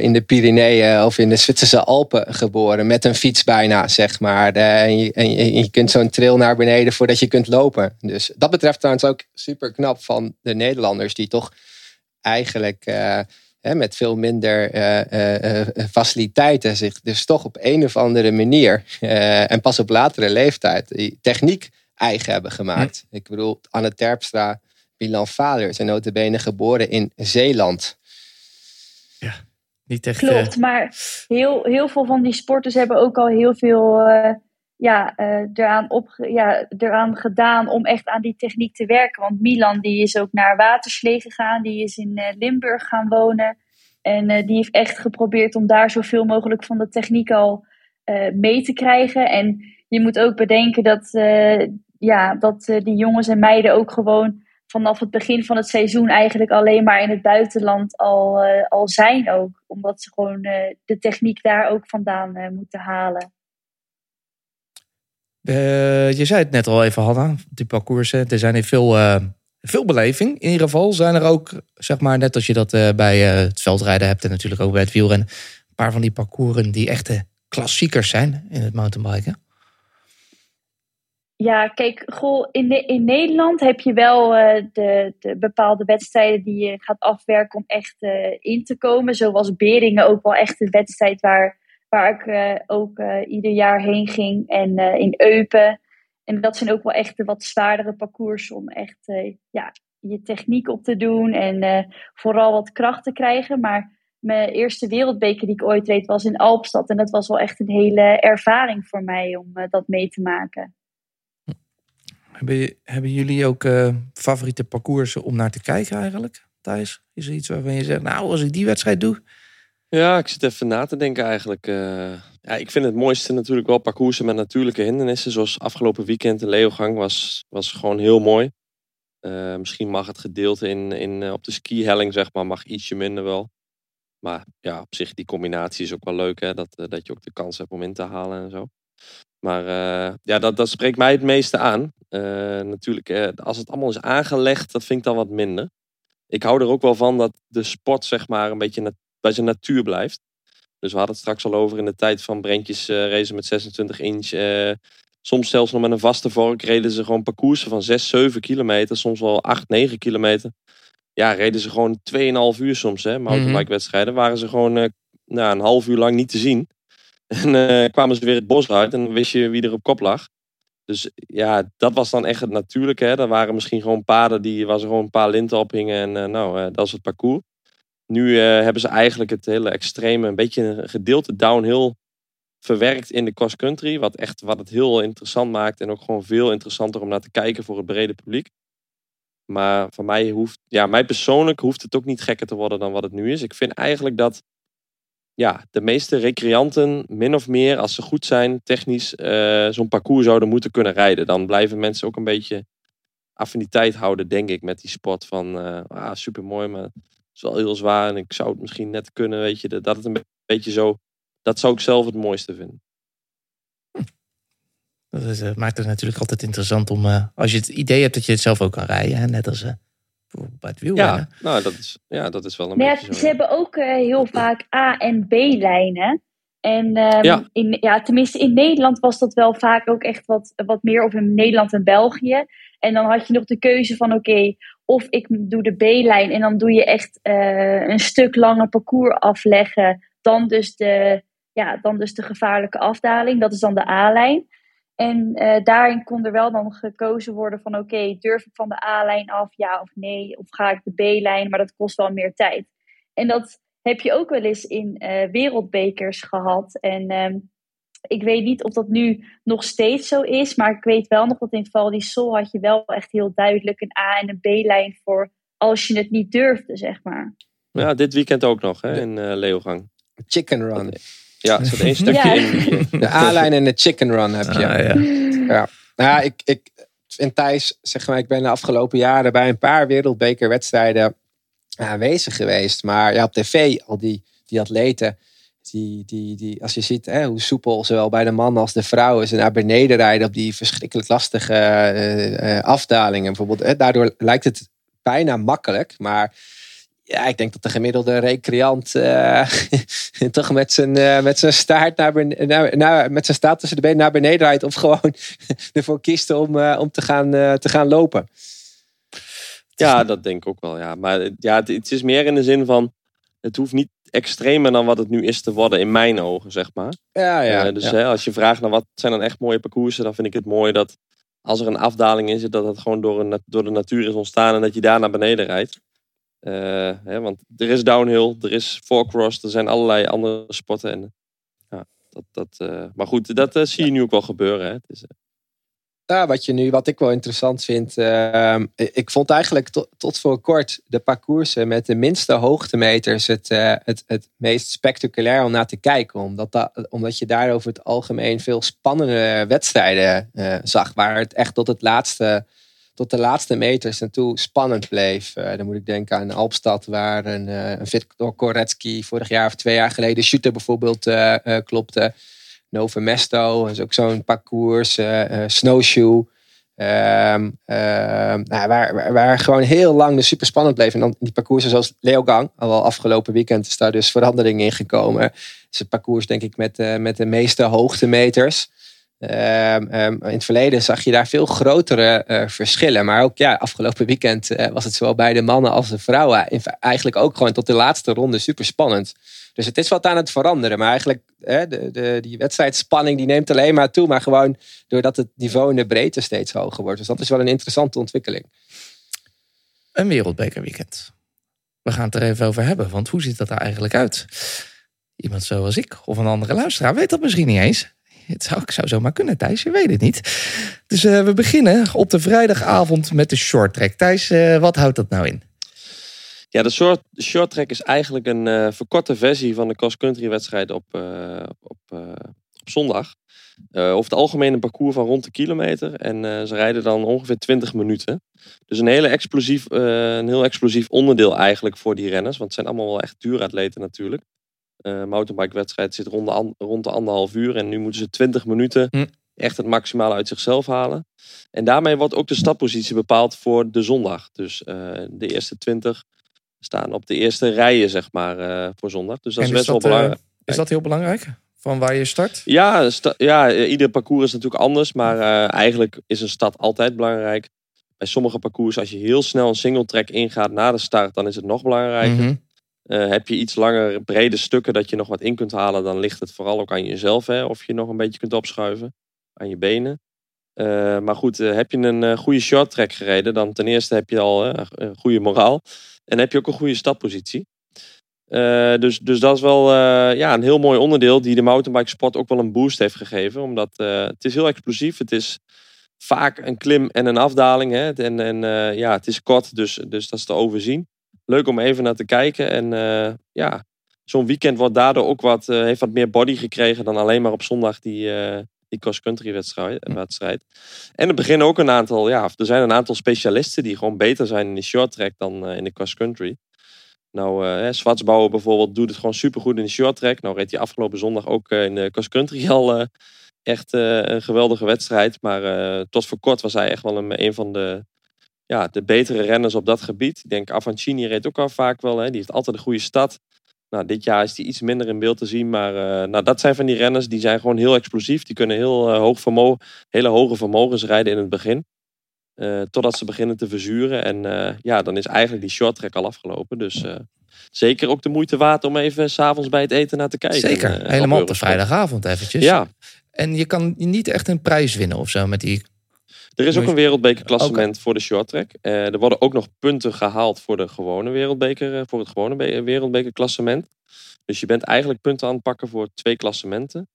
in de Pyreneeën of in de Zwitserse Alpen geboren. Met een fiets bijna, zeg maar. En, je, en je, kunt zo'n trail naar beneden voordat je kunt lopen. Dus dat betreft trouwens ook super knap van de Nederlanders. Die toch eigenlijk hè, met veel minder eh, eh, eh, faciliteiten zich dus toch op een of andere manier. eh, en pas op latere leeftijd die techniek eigen hebben gemaakt. Ik bedoel, Anne Terpstra, Milan vader zijn notabene geboren in Zeeland. Niet echt... Klopt, maar heel, heel veel van die sporters hebben ook al heel veel eh, ja, eh, eraan, opge ja, eraan gedaan om echt aan die techniek te werken. Want Milan die is ook naar Waterslee gegaan, die is in eh, Limburg gaan wonen. En eh, die heeft echt geprobeerd om daar zoveel mogelijk van de techniek al mee te krijgen. En je moet ook bedenken dat, ja, dat die jongens en meiden ook gewoon vanaf het begin van het seizoen eigenlijk alleen maar in het buitenland al, al zijn ook. Omdat ze gewoon de techniek daar ook vandaan moeten halen. Eh, je zei het net al even, Hanna. Die parcoursen, er zijn hier veel, eh, veel beleving. In ieder geval zijn er ook, zeg maar, net als je dat eh, bij het veldrijden hebt... en natuurlijk ook bij het wielrennen... een paar van die parcoursen die echte klassiekers zijn in het mountainbiken. Ja, kijk, goh, in, Ne- in Nederland heb je wel de, de bepaalde wedstrijden die je gaat afwerken om echt in te komen. Zoals Beringen ook wel echt een wedstrijd waar, waar ik eh, ook eh, ieder jaar heen ging. En eh, in Eupen. En dat zijn ook wel echt de wat zwaardere parcours om echt ja, je techniek op te doen. En vooral wat kracht te krijgen. Maar mijn eerste wereldbeker die ik ooit reed was in Alpstad. En dat was wel echt een hele ervaring voor mij om dat mee te maken. Hebben, jullie ook favoriete parcoursen om naar te kijken eigenlijk, Thijs? Is er iets waarvan je zegt, nou, als ik die wedstrijd doe... Ja, ik zit even na te denken eigenlijk. eh. ja, ik vind het mooiste natuurlijk wel parcoursen met natuurlijke hindernissen. Zoals afgelopen weekend de Leogang was, was gewoon heel mooi. Eh, misschien mag het gedeelte in, in, eh, op de skihelling, zeg maar, mag ietsje minder wel. Maar ja, op zich, die combinatie is ook wel leuk, hè? Dat, dat je ook de kans hebt om in te halen en zo. Maar ja, dat, dat spreekt mij het meeste aan. Natuurlijk, als het allemaal is aangelegd, dat vind ik dan wat minder. Ik hou er ook wel van dat de sport, zeg maar, een beetje bij zijn natuur blijft. Dus we hadden het straks al over in de tijd van Brentjes eh racen met 26 inch. eh, soms zelfs nog met een vaste vork reden ze gewoon parcoursen van 6, 7 kilometer. Soms wel 8, 9 kilometer. Ja, reden ze gewoon 2,5 uur soms, hè. Mountainbike wedstrijden. Waren ze gewoon eh, nou, een half uur lang niet te zien. <laughs> En kwamen ze weer het bos uit en dan wist je wie er op kop lag. Dus ja, dat was dan echt het natuurlijke. Hè. Er waren misschien gewoon paden die, waar ze gewoon een paar linten op hingen. En nou, dat is het parcours. Nu eh, hebben ze eigenlijk het hele extreme, een beetje een gedeelte downhill verwerkt in de cross country. Wat, echt, wat het heel interessant maakt en ook gewoon veel interessanter om naar te kijken voor het brede publiek. Maar voor mij hoeft, ja, mij persoonlijk hoeft het ook niet gekker te worden dan wat het nu is. Ik vind eigenlijk dat ja, de meeste recreanten min of meer, als ze goed zijn, technisch, eh, zo'n parcours zouden moeten kunnen rijden. Dan blijven mensen ook een beetje affiniteit houden, denk ik, met die sport van eh ah, super mooi, maar is wel heel zwaar en ik zou het misschien net kunnen, weet je, dat het een be- beetje zo, dat zou ik zelf het mooiste vinden. <laughs> Dat is, eh, maakt het natuurlijk altijd interessant om, eh, als je het idee hebt dat je het zelf ook kan rijden. Hè? Net als eh, bijvoorbeeld bij het wielrennen. Ja, nou, dat is, ja, dat is wel een ja, beetje ze zo. ja. hebben ook eh, heel vaak A- en B-lijnen. En ehm, Ja. In, ja, tenminste in Nederland was dat wel vaak ook echt wat, wat meer, of in Nederland en België. En dan had je nog de keuze van oké, of ik doe de B-lijn en dan doe je echt eh, een stuk langer parcours afleggen. Dan dus, de, ja, dan dus de gevaarlijke afdaling, dat is dan de A-lijn. En eh, daarin kon er wel dan gekozen worden van oké, durf ik van de A-lijn af, ja of nee? Of ga ik de B-lijn, maar dat kost wel meer tijd. En dat heb je ook wel eens in eh, wereldbekers gehad. En ehm, ik weet niet of dat nu nog steeds zo is, maar ik weet wel nog dat in Val di Sol had je wel echt heel duidelijk een A- en een B-lijn voor als je het niet durfde, zeg maar. Ja, dit weekend ook nog, hè, in eh Leogang. Chicken run. Ja, er zit één stukje Ja. in. <laughs> De A-lijn en de chicken run heb je. Ah, ja. Nou ja, ik, ik, en Thijs, zeg maar, ik ben de afgelopen jaren bij een paar wereldbekerwedstrijden aanwezig geweest. Maar ja, op tv, al die, die atleten, die, die, die, als je ziet hè, hoe soepel zowel bij de mannen als de vrouwen ze naar beneden rijden op die verschrikkelijk lastige eh, eh, afdalingen. Bijvoorbeeld, hè, daardoor lijkt het bijna makkelijk, maar ja, ik denk dat de gemiddelde recreant eh, <laughs> toch met zijn, met zijn staart naar naar, naar- met zijn staart tussen de benen naar beneden rijdt. Of gewoon <laughs> ervoor kiest om, om te, gaan, te gaan lopen. Ja, dat denk ik ook wel. Ja. Maar ja, het is meer in de zin van, het hoeft niet extremer dan wat het nu is te worden in mijn ogen, zeg maar. Ja, ja. Eh, dus ja. Hè, als je vraagt naar wat zijn dan echt mooie parcoursen, dan vind ik het mooi dat als er een afdaling in zit, dat het gewoon door, een, door de natuur is ontstaan en dat je daar naar beneden rijdt. hè, want er is downhill, er is fourcross, er zijn allerlei andere sporten. En, ja, dat, dat, maar goed, dat zie je nu ook wel gebeuren. Hè. Het is, ja, wat, je nu, wat ik wel interessant vind. Uh, ik vond eigenlijk tot, voor kort de parcoursen met de minste hoogtemeters het, uh, het, het meest spectaculair om naar te kijken. Omdat, dat, omdat je daar over het algemeen veel spannende wedstrijden uh, zag. Waar het echt tot, het laatste, tot de laatste meters en toe spannend bleef. dan moet ik denken aan Alpstad, waar een, een Victor Koretsky vorig jaar of twee jaar geleden shooter bijvoorbeeld klopte. Nova Mesto is ook zo'n parcours. Uh, snowshoe. Um, nou, waar, waar, gewoon heel lang de super spannend bleef. En dan die parcoursen zoals Leogang, al afgelopen weekend is daar dus verandering in gekomen. Het is het parcours denk ik met, uh, met de meeste hoogtemeters. Um, in het verleden zag je daar veel grotere uh, verschillen. Maar ook ja, afgelopen weekend uh, was het zowel bij de mannen als de vrouwen eigenlijk ook gewoon tot de laatste ronde super spannend. Dus het is wat aan het veranderen. Maar eigenlijk, hè, de, de, die wedstrijdspanning die neemt alleen maar toe. Maar gewoon doordat het niveau in de breedte steeds hoger wordt. Dus dat is wel een interessante ontwikkeling. Een wereldbekerweekend. We gaan het er even over hebben. Want hoe ziet dat er eigenlijk uit? Iemand zoals ik of een andere luisteraar weet dat misschien niet eens. Het zou, zou zomaar kunnen, Thijs. Je weet het niet. Dus uh, we beginnen op de vrijdagavond met de short track. Thijs, uh, wat houdt dat nou in? Ja, de short, short is eigenlijk een uh, verkorte versie van de cross-country wedstrijd op, op, op zondag. over het algemeen een parcours van rond de kilometer. En ze rijden dan ongeveer 20 minuten. Dus een, hele explosief, een heel explosief onderdeel eigenlijk voor die renners. Want het zijn allemaal wel echt duuratleten natuurlijk. Uh, mountainbike wedstrijd zit rond de, rond de anderhalf uur. En nu moeten ze 20 minuten hm. echt het maximale uit zichzelf halen. En daarmee wordt ook de startpositie bepaald voor de zondag. Dus de eerste 20 staan op de eerste rijen, zeg maar, uh, voor zondag. Dus dat is, best wel belangrijk. Is dat heel belangrijk? Van waar je start? Ja, sta ja ieder parcours is natuurlijk anders. Maar eigenlijk is een stad altijd belangrijk. Bij sommige parcours, als je heel snel een single track ingaat na de start, dan is het nog belangrijker. Mm -hmm. Uh, heb je iets langer, brede stukken dat je nog wat in kunt halen, dan ligt het vooral ook aan jezelf. Hè, of je nog een beetje kunt opschuiven aan je benen. Uh, maar goed, heb je een goede short track gereden, dan ten eerste heb je al een goede moraal. En heb je ook een goede startpositie. Dus, dus dat is wel ja, een heel mooi onderdeel die de mountainbike sport ook wel een boost heeft gegeven. Omdat het is heel explosief. Het is vaak een klim en een afdaling. Hè? En, en ja, het is kort, dus, dus dat is te overzien. Leuk om even naar te kijken. En ja, zo'n weekend wordt daardoor ook wat, heeft wat meer body gekregen dan alleen maar op zondag die, die cross-country wedstrijd, wedstrijd. En er beginnen ook een aantal, ja, er zijn een aantal specialisten die gewoon beter zijn in de short track dan in de cross-country. Nou, uh, Zwartsbouwer bijvoorbeeld doet het gewoon supergoed in de short track. Nou reed hij afgelopen zondag ook in de cross-country <laughs> al echt een geweldige wedstrijd. Maar tot voor kort was hij echt wel een, een van de, ja, de betere renners op dat gebied. Ik denk Avancini reed ook al vaak wel. Hè. Die heeft altijd een goede stad. Nou, dit jaar is die iets minder in beeld te zien. Maar uh, nou, dat zijn van die renners die zijn gewoon heel explosief. Die kunnen heel uh, hoog vermogen, hele hoge vermogens rijden in het begin. Uh, totdat ze beginnen te verzuren. En ja, dan is eigenlijk die short track al afgelopen. Dus zeker ook de moeite waard om even s'avonds bij het eten naar te kijken. Zeker, helemaal op de vrijdagavond eventjes. Ja. En je kan niet echt een prijs winnen of zo met die er is ook een wereldbekerklassement okay. voor de short track. Uh, er worden ook nog punten gehaald voor, de gewone wereldbeker, uh, voor het gewone wereldbekerklassement. Dus je bent eigenlijk punten aan het pakken voor twee klassementen.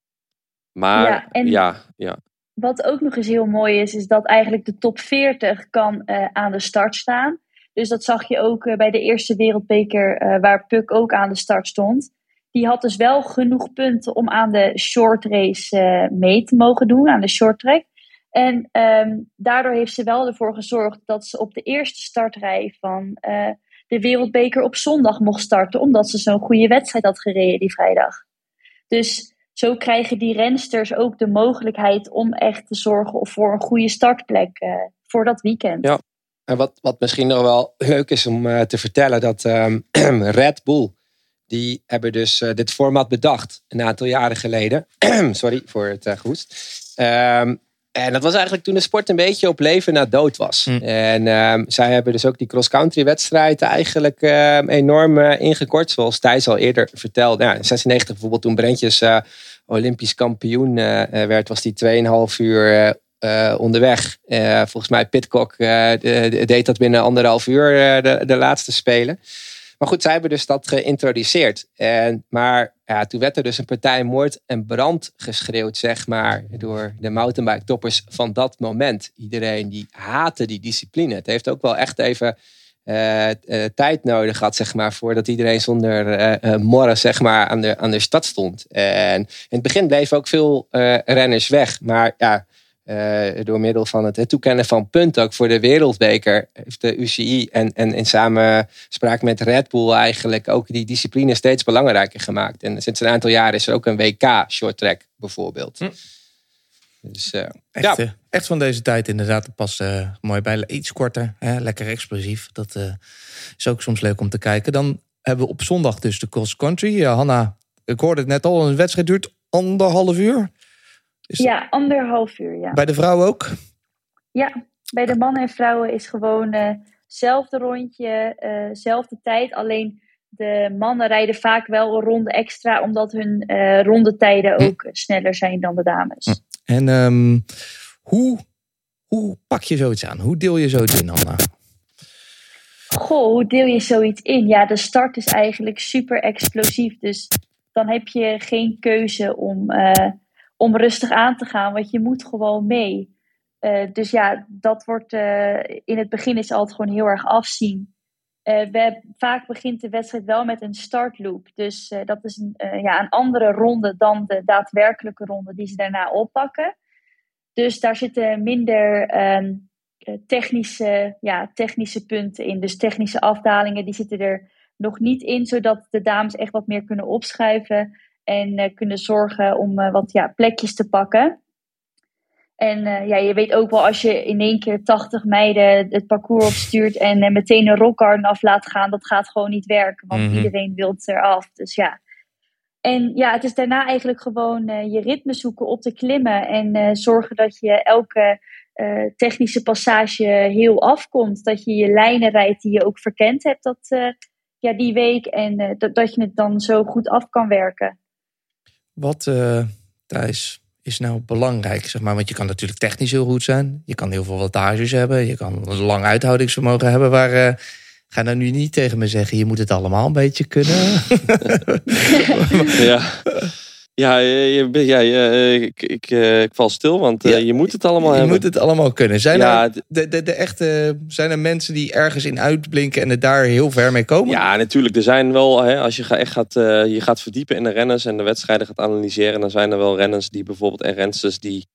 Maar ja, en ja, ja. Wat ook nog eens heel mooi is, is dat eigenlijk de top 40 kan uh, aan de start staan. Dus dat zag je ook bij de eerste wereldbeker, waar Puk ook aan de start stond. Die had dus wel genoeg punten om aan de short race mee te mogen doen, aan de short track. En um, daardoor heeft ze wel ervoor gezorgd dat ze op de eerste startrij van uh, de Wereldbeker op zondag mocht starten, omdat ze zo'n goede wedstrijd had gereden die vrijdag. Dus zo krijgen die rensters ook de mogelijkheid om echt te zorgen voor een goede startplek uh, voor dat weekend. Ja, en wat, wat misschien nog wel leuk is om uh, te vertellen, dat um, <clears throat> Red Bull, die hebben dus dit format bedacht een aantal jaren geleden. <clears throat> Sorry voor het uh. Um, en dat was eigenlijk toen de sport een beetje op leven na dood was. Hm. En um, zij hebben dus ook die cross-country wedstrijd eigenlijk um, enorm uh, ingekort. Zoals Thijs al eerder vertelde. Ja, in 96 bijvoorbeeld toen Brentjes uh, Olympisch kampioen uh, werd, was die 2,5 uur onderweg. volgens mij Pitcock deed dat binnen anderhalf uur de, de laatste spelen. Maar goed, zij hebben dus dat geïntroduceerd. En, maar ja, toen werd er dus een partij moord en brand geschreeuwd, zeg maar, door de mountainbike toppers van dat moment. Iedereen die haatte die discipline. Het heeft ook wel echt even uh, tijd nodig gehad, zeg maar, voordat iedereen zonder uh, morren, zeg maar, aan de, aan de stad stond. En in het begin bleven ook veel renners weg. Maar ja, uh, door middel van het, toekennen van punten ook voor de wereldbeker heeft de UCI en, en in samenspraak met Red Bull eigenlijk ook die discipline steeds belangrijker gemaakt. En sinds een aantal jaren is er ook een WK short track bijvoorbeeld. Hm. Dus, uh, echt, ja. echt van deze tijd inderdaad. Pas uh, mooi bij. Iets korter, hè, lekker explosief. Dat is ook soms leuk om te kijken. Dan hebben we op zondag dus de cross country. Hanna, ik hoorde het net al, een wedstrijd duurt anderhalf uur ja, anderhalf uur, ja. Bij de vrouwen ook? Ja, bij de mannen en vrouwen is gewoon hetzelfde uh rondje, uh, tijd. Alleen de mannen rijden vaak wel een ronde extra, omdat hun uh, rondetijden hm. ook sneller zijn dan de dames. Hm. En um, hoe, hoe pak je zoiets aan? Hoe deel je zoiets in, Anna? Goh, hoe deel je zoiets in? Ja, de start is eigenlijk super explosief. Dus dan heb je geen keuze om om rustig aan te gaan, want je moet gewoon mee. Uh, dus ja, dat wordt uh, in het begin is altijd gewoon heel erg afzien. Uh, we, vaak begint de wedstrijd wel met een startloop. Dus dat is een, ja, een andere ronde dan de daadwerkelijke ronde die ze daarna oppakken. Dus daar zitten minder ehm, technische, ja, technische punten in. Dus technische afdalingen die zitten er nog niet in, zodat de dames echt wat meer kunnen opschuiven en uh, kunnen zorgen om uh, wat ja, plekjes te pakken. En uh, ja, je weet ook wel als je in één keer 80 meiden het parcours opstuurt en meteen een rockgarden af laat gaan, dat gaat gewoon niet werken, want mm -hmm. iedereen wil eraf. Dus ja. En ja, het is daarna eigenlijk gewoon je ritme zoeken op te klimmen en zorgen dat je elke technische passage heel afkomt. Dat je je lijnen rijdt die je ook verkend hebt dat, ja, die week en dat, dat je het dan zo goed af kan werken. Wat, uh, Thijs, is nou belangrijk? Zeg maar? Want je kan natuurlijk technisch heel goed zijn. Je kan heel veel wattages hebben. Je kan een lang uithoudingsvermogen hebben. Waar, uh, ga nou nu niet tegen me zeggen, je moet het allemaal een beetje kunnen. <laughs> ja. Ja, je, ja, je, ik, ik, eh, ik, val stil, want je moet het allemaal je hebben. Je moet het allemaal kunnen. Zijn, ja, er, de, de, de echte, zijn er mensen die ergens in uitblinken en het daar heel ver mee komen? Ja, natuurlijk. Er zijn wel, hè, als je echt gaat, uh, je gaat verdiepen in de renners en de wedstrijden gaat analyseren, dan zijn er wel renners die bijvoorbeeld en rensters die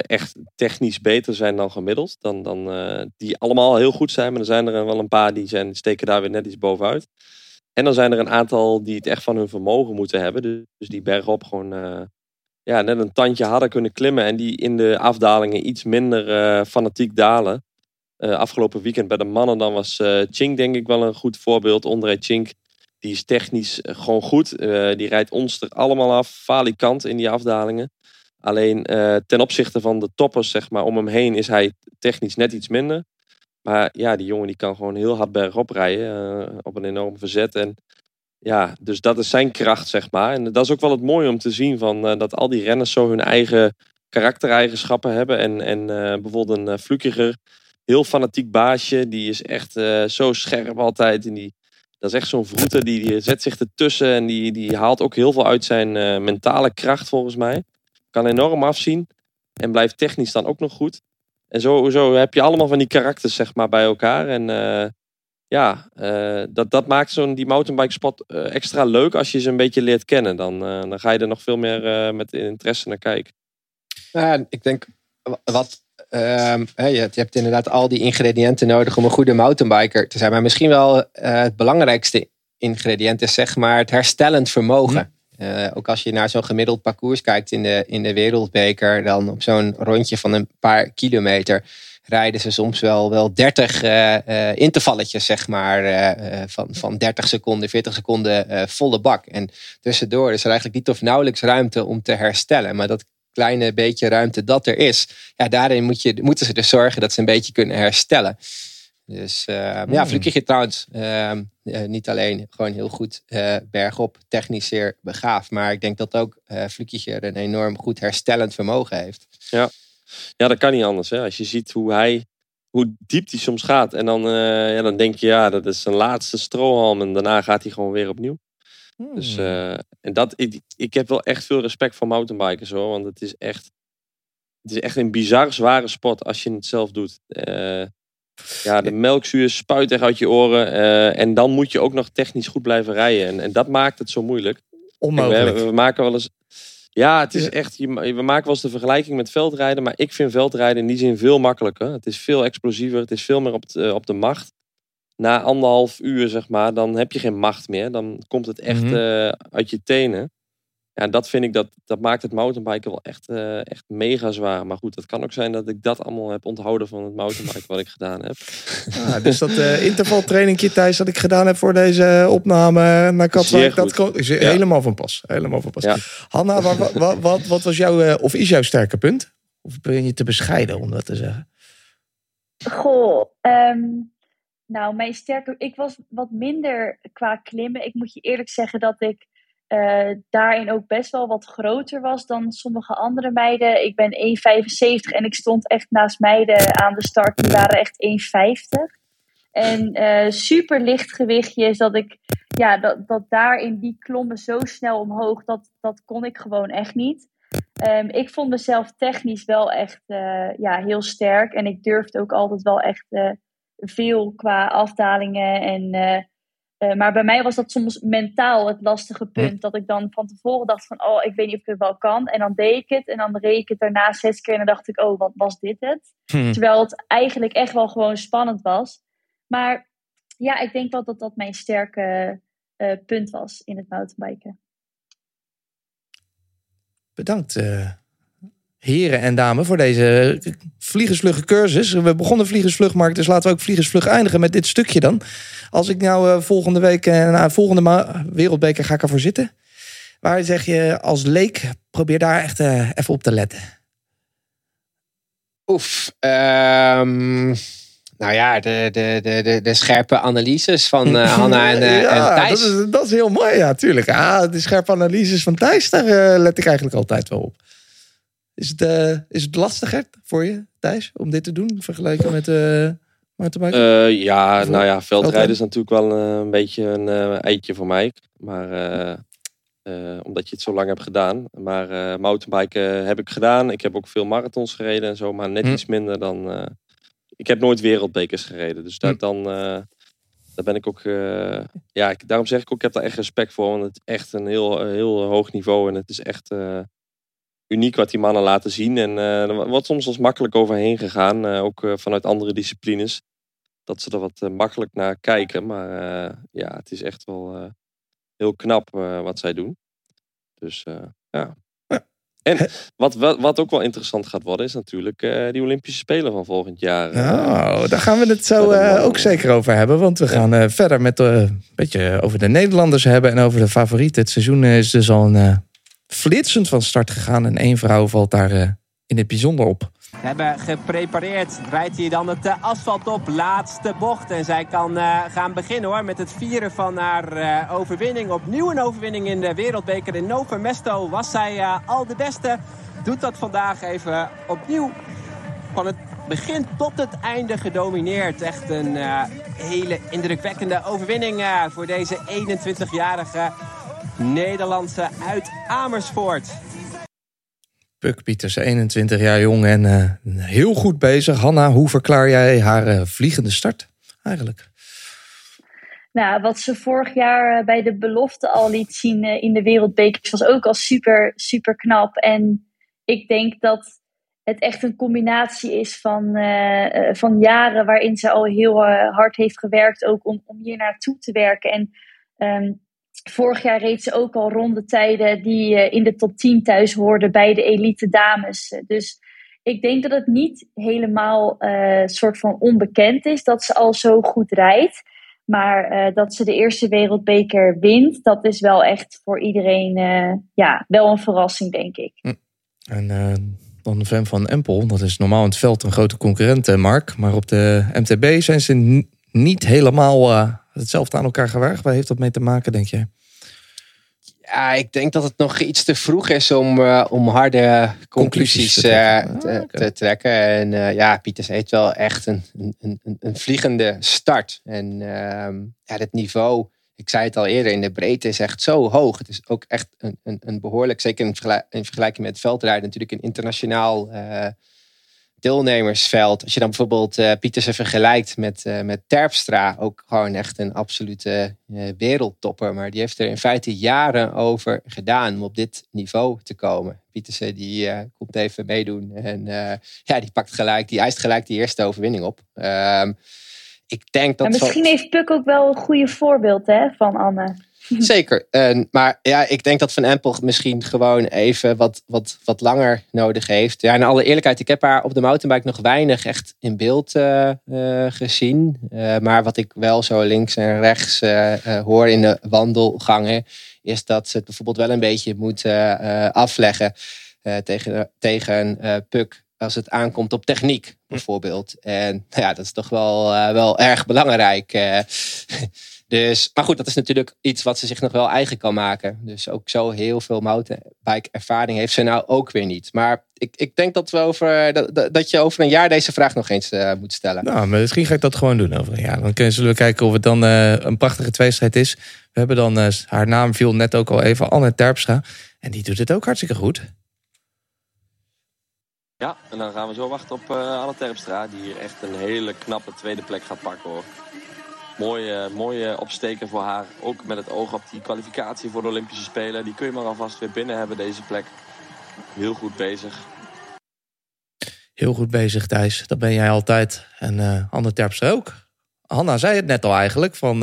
echt technisch beter zijn dan gemiddeld. Dan, dan, die allemaal heel goed zijn, maar er zijn er wel een paar die zijn, steken daar weer net iets bovenuit. En dan zijn er een aantal die het echt van hun vermogen moeten hebben. Dus die bergop gewoon uh, ja, net een tandje harder kunnen klimmen. En die in de afdalingen iets minder uh, fanatiek dalen. Uh, afgelopen weekend bij de mannen dan was Chink denk ik wel een goed voorbeeld. André Chink, die is technisch gewoon goed. die rijdt ons er allemaal af, falikant in die afdalingen. Alleen ten opzichte van de toppers zeg maar, om hem heen is hij technisch net iets minder. Maar ja, die jongen die kan gewoon heel hard bergop rijden. Uh, op een enorm verzet. En ja, dus dat is zijn kracht, zeg maar. En dat is ook wel het mooie om te zien van uh, dat al die renners zo hun eigen karaktereigenschappen hebben. En, en uh, bijvoorbeeld een Flukiger, heel fanatiek baasje. Die is echt zo scherp altijd. En die, dat is echt zo'n vroeter, die, die zet zich ertussen. En die, die haalt ook heel veel uit zijn mentale kracht, volgens mij. Kan enorm afzien. En blijft technisch dan ook nog goed. En zo, zo heb je allemaal van die karakters zeg maar, bij elkaar. En uh, ja, uh, dat, dat maakt zo'n die mountainbike spot uh, extra leuk als je ze een beetje leert kennen. Dan, dan ga je er nog veel meer met interesse naar kijken. Ja, ik denk wat. Ehm, je, je, hebt inderdaad al die ingrediënten nodig om een goede mountainbiker te zijn. Maar misschien wel het belangrijkste ingrediënt is zeg maar het herstellend vermogen. Uh, ook als je naar zo'n gemiddeld parcours kijkt in de, in de wereldbeker, dan op zo'n rondje van een paar kilometer rijden ze soms wel, wel 30 uh, uh, intervalletjes, zeg maar, van, van 30 seconden, 40 seconden volle bak. En tussendoor is er eigenlijk niet of nauwelijks ruimte om te herstellen. Maar dat kleine beetje ruimte dat er is, ja, daarin moet je, moeten ze dus zorgen dat ze een beetje kunnen herstellen. Dus uh, mm. ja, Vlukje trouwens uh, niet alleen gewoon heel goed uh, bergop, technisch zeer begaafd. Maar ik denk dat ook uh, een enorm goed herstellend vermogen heeft. Ja. Ja, dat kan niet anders. Hè? Als je ziet hoe hij, hoe diep hij soms gaat. En dan, ja, dan denk je, ja, dat is zijn laatste strohalm. En daarna gaat hij gewoon weer opnieuw. Dus, uh, en dat, ik, ik heb wel echt veel respect voor mountainbikers hoor. Want het is echt, het is echt een bizar zware sport als je het zelf doet. Ja, de melkzuur spuit echt uit je oren. en dan moet je ook nog technisch goed blijven rijden. En, en dat maakt het zo moeilijk. Onmogelijk. We, we, maken wel eens ja, het is echt. We maken wel eens de vergelijking met veldrijden. Maar ik vind veldrijden in die zin veel makkelijker. Het is veel explosiever. Het is veel meer op, op de macht. Na anderhalf uur, zeg maar, dan heb je geen macht meer. Dan komt het echt mm -hmm. uh, uit je tenen. Ja, dat vind ik, dat, dat maakt het mountainbiken wel echt, uh, echt mega zwaar. Maar goed, het kan ook zijn dat ik dat allemaal heb onthouden van het mountainbiken wat ik gedaan heb. <laughs> Ah, dus dat uh, intervaltrainingje Thijs dat ik gedaan heb voor deze opname naar Katwijk, dat is ja. helemaal van pas. Helemaal van pas. Ja. Hanna, wat, wat, wat, wat, was jouw, of is jouw sterke punt? Of ben je te bescheiden om dat te zeggen? Goh, um, nou mijn sterke, ik was wat minder qua klimmen. Ik moet je eerlijk zeggen dat ik uh, daarin ook best wel wat groter was dan sommige andere meiden. Ik ben 1,75 en ik stond echt naast meiden aan de start. Die waren echt 1,50. En uh, super licht gewichtje is dat ik, ja, dat, dat daar in die klommen zo snel omhoog, dat, dat kon ik gewoon echt niet. Um, ik vond mezelf technisch wel echt uh, ja, heel sterk. En ik durfde ook altijd wel echt veel qua afdalingen en uh, maar bij mij was dat soms mentaal het lastige punt. Dat ik dan van tevoren dacht van, oh, ik weet niet of ik het wel kan. En dan deed ik het. En dan reed ik het daarna zes keer. En dan dacht ik, oh, wat was dit het? Hm. Terwijl het eigenlijk echt wel gewoon spannend was. Maar ja, ik denk wel dat dat mijn sterke uh, punt was in het mountainbiken. Bedankt, uh, heren en dames, voor deze vliegensvlugge cursus. We begonnen vliegensvlugmarkt, dus laten we ook vliegensvlug eindigen met dit stukje dan. Als ik nou uh, volgende week, uh, na volgende wereldbeker ga ik ervoor zitten. Waar zeg je als leek, probeer daar echt uh, even op te letten. Oef, um, nou ja, de, de, de, de, scherpe analyses van <laughs> Hanna en, ja, en Thijs. Dat is, dat is heel mooi, ja, tuurlijk. Ah, de scherpe analyses van Thijs, daar let ik eigenlijk altijd wel op. Is het, uh, is het lastiger voor je, Thijs, om dit te doen vergeleken met uh, mountainbiken? Uh, ja, nou ja, veldrijden is natuurlijk wel een beetje een eitje voor mij. Maar omdat je het zo lang hebt gedaan. Maar mountainbiken heb ik gedaan. Ik heb ook veel marathons gereden en zo, maar net hm. iets minder dan. ik heb nooit wereldbekers gereden. Dus daar, hm. dan, daar ben ik ook. ja, ik, daarom zeg ik ook, ik heb daar echt respect voor. Want het is echt een heel, heel hoog niveau. En het is echt uniek wat die mannen laten zien. En uh, er wordt soms als makkelijk overheen gegaan, uh, ook uh, vanuit andere disciplines. Dat ze er wat makkelijk naar kijken. Maar ja, het is echt wel heel knap wat zij doen. Dus ja. En wat, wat, wat, ook wel interessant gaat worden, is natuurlijk die Olympische Spelen van volgend jaar. Nou, daar gaan we het zo ook zeker over hebben. Want we gaan verder met een beetje over de Nederlanders hebben en over de favorieten. Het seizoen is dus al een flitsend van start gegaan. En één vrouw valt daar uh, in het bijzonder op. We hebben geprepareerd. Rijdt hij dan het uh, asfalt op. Laatste bocht. En zij kan uh, gaan beginnen hoor. Met het vieren van haar overwinning. Opnieuw een overwinning in de wereldbeker. In Nova Mesto was zij al de beste. Doet dat vandaag even opnieuw. Van het begin tot het einde gedomineerd. Echt een hele indrukwekkende overwinning voor deze 21-jarige Nederlandse uit Amersfoort. Puk Pieters, 21 jaar jong en uh, heel goed bezig. Hanna, hoe verklaar jij haar uh, vliegende start eigenlijk? Nou, wat ze vorig jaar eh, bij de belofte al liet zien in de wereldbekers was ook al super, super knap. En ik denk dat het echt een combinatie is van, uh, van jaren waarin ze al heel hard heeft gewerkt, ook om, om hier naartoe te werken. En um, Vorig jaar reed ze ook al ronde tijden die uh, in de top 10 thuis hoorden bij de elite dames. Dus ik denk dat het niet helemaal uh, soort van onbekend is dat ze al zo goed rijdt. Maar uh, dat ze de eerste wereldbeker wint, dat is wel echt voor iedereen ja, wel een verrassing, denk ik. Hm. En dan fan van Empel, dat is normaal in het veld een grote concurrent, Mark. Maar op de MTB zijn ze niet helemaal hetzelfde aan elkaar gewaagd. Waar heeft dat mee te maken, denk je? Ja, ik denk dat het nog iets te vroeg is om, uh, om harde conclusies, te, trekken. Uh, te, te, trekken. En uh, ja, Pieters heeft wel echt een, een, een, een vliegende start. En ehm, ja, het niveau, ik zei het al eerder, in de breedte is echt zo hoog. Het is ook echt een, een, een behoorlijk, zeker in, in vergelijking met veldrijden, natuurlijk een internationaal deelnemersveld. Als je dan bijvoorbeeld uh, Pietersen vergelijkt met, uh, met Terpstra, ook gewoon echt een absolute uh, wereldtopper. Maar die heeft er in feite jaren over gedaan om op dit niveau te komen. Pietersen die komt even meedoen en ja, die pakt gelijk, die eist gelijk die eerste overwinning op. Ehm, ik denk dat. En misschien heeft Puk ook wel een goede voorbeeld hè, van Anne. <laughs> Zeker. maar ja, ik denk dat Van Empel misschien gewoon even wat, wat, wat langer nodig heeft. Ja, in alle eerlijkheid, ik heb haar op de mountainbike nog weinig echt in beeld uh, uh, gezien. Uh, maar wat ik wel zo links en rechts hoor in de wandelgangen, is dat ze het bijvoorbeeld wel een beetje moet afleggen tegen, tegen Puk als het aankomt op techniek, bijvoorbeeld. En ja, dat is toch wel, wel erg belangrijk. <laughs> Dus, maar goed, dat is natuurlijk iets wat ze zich nog wel eigen kan maken. Dus ook zo heel veel mountainbike ervaring heeft ze nou ook weer niet. Maar ik, ik denk dat, we over, dat, dat je over een jaar deze vraag nog eens uh, moet stellen. Nou, maar misschien ga ik dat gewoon doen over een jaar. Dan kunnen zullen we kijken of het dan uh, een prachtige tweestrijd is. We hebben dan, uh, haar naam viel net ook al even, Anne Terpstra. En die doet het ook hartstikke goed. Ja, en dan gaan we zo wachten op Anne Terpstra. Die hier echt een hele knappe tweede plek gaat pakken hoor. Mooie, mooie opsteken voor haar. Ook met het oog op die kwalificatie voor de Olympische Spelen. Die kun je maar alvast weer binnen hebben, deze plek. Heel goed bezig. Heel goed bezig, Thijs. Dat ben jij altijd. En uh, Anne Terpstra ook. Hanna zei het net al eigenlijk. Van,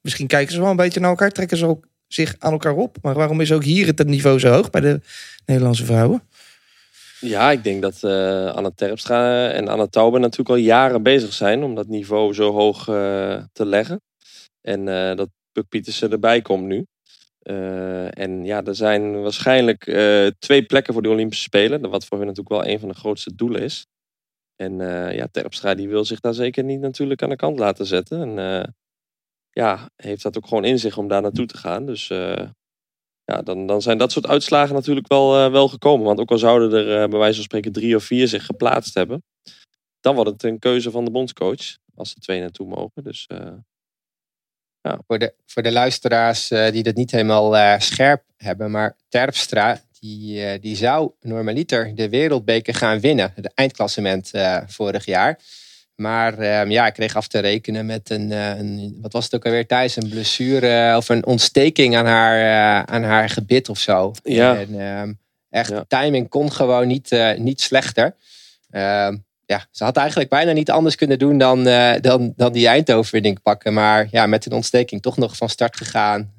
misschien kijken ze wel een beetje naar elkaar. Trekken ze ook zich aan elkaar op. Maar waarom is ook hier het niveau zo hoog bij de Nederlandse vrouwen? Ja, ik denk dat uh, Anne Terpstra en Anne Taube natuurlijk al jaren bezig zijn om dat niveau zo hoog uh, te leggen. En uh, dat Puk Pietersen erbij komt nu. en ja, er zijn waarschijnlijk twee plekken voor de Olympische Spelen. Wat voor hun natuurlijk wel een van de grootste doelen is. En ja, Terpstra die wil zich daar zeker niet natuurlijk aan de kant laten zetten. En ja, heeft dat ook gewoon in zich om daar naartoe te gaan. Dus ja, dan, dan zijn dat soort uitslagen natuurlijk wel, uh, wel gekomen. Want ook al zouden er uh, bij wijze van spreken drie of vier zich geplaatst hebben, dan wordt het een keuze van de bondscoach als er twee naartoe mogen. Dus, uh, ja. voor, de, voor de luisteraars die dat niet helemaal scherp hebben, maar Terpstra, die, die zou normaliter de wereldbeker gaan winnen, het eindklassement vorig jaar. Maar um, ja, ik kreeg af te rekenen met een, uh, een, wat was het ook alweer thuis, een blessure uh, of een ontsteking aan haar, uh, aan haar gebit of zo. Ja. En, um, echt, ja. timing kon gewoon niet, niet slechter. Um, ja, ze had eigenlijk bijna niet anders kunnen doen dan, dan, dan die eindoverwinning pakken. Maar ja, met een ontsteking toch nog van start gegaan.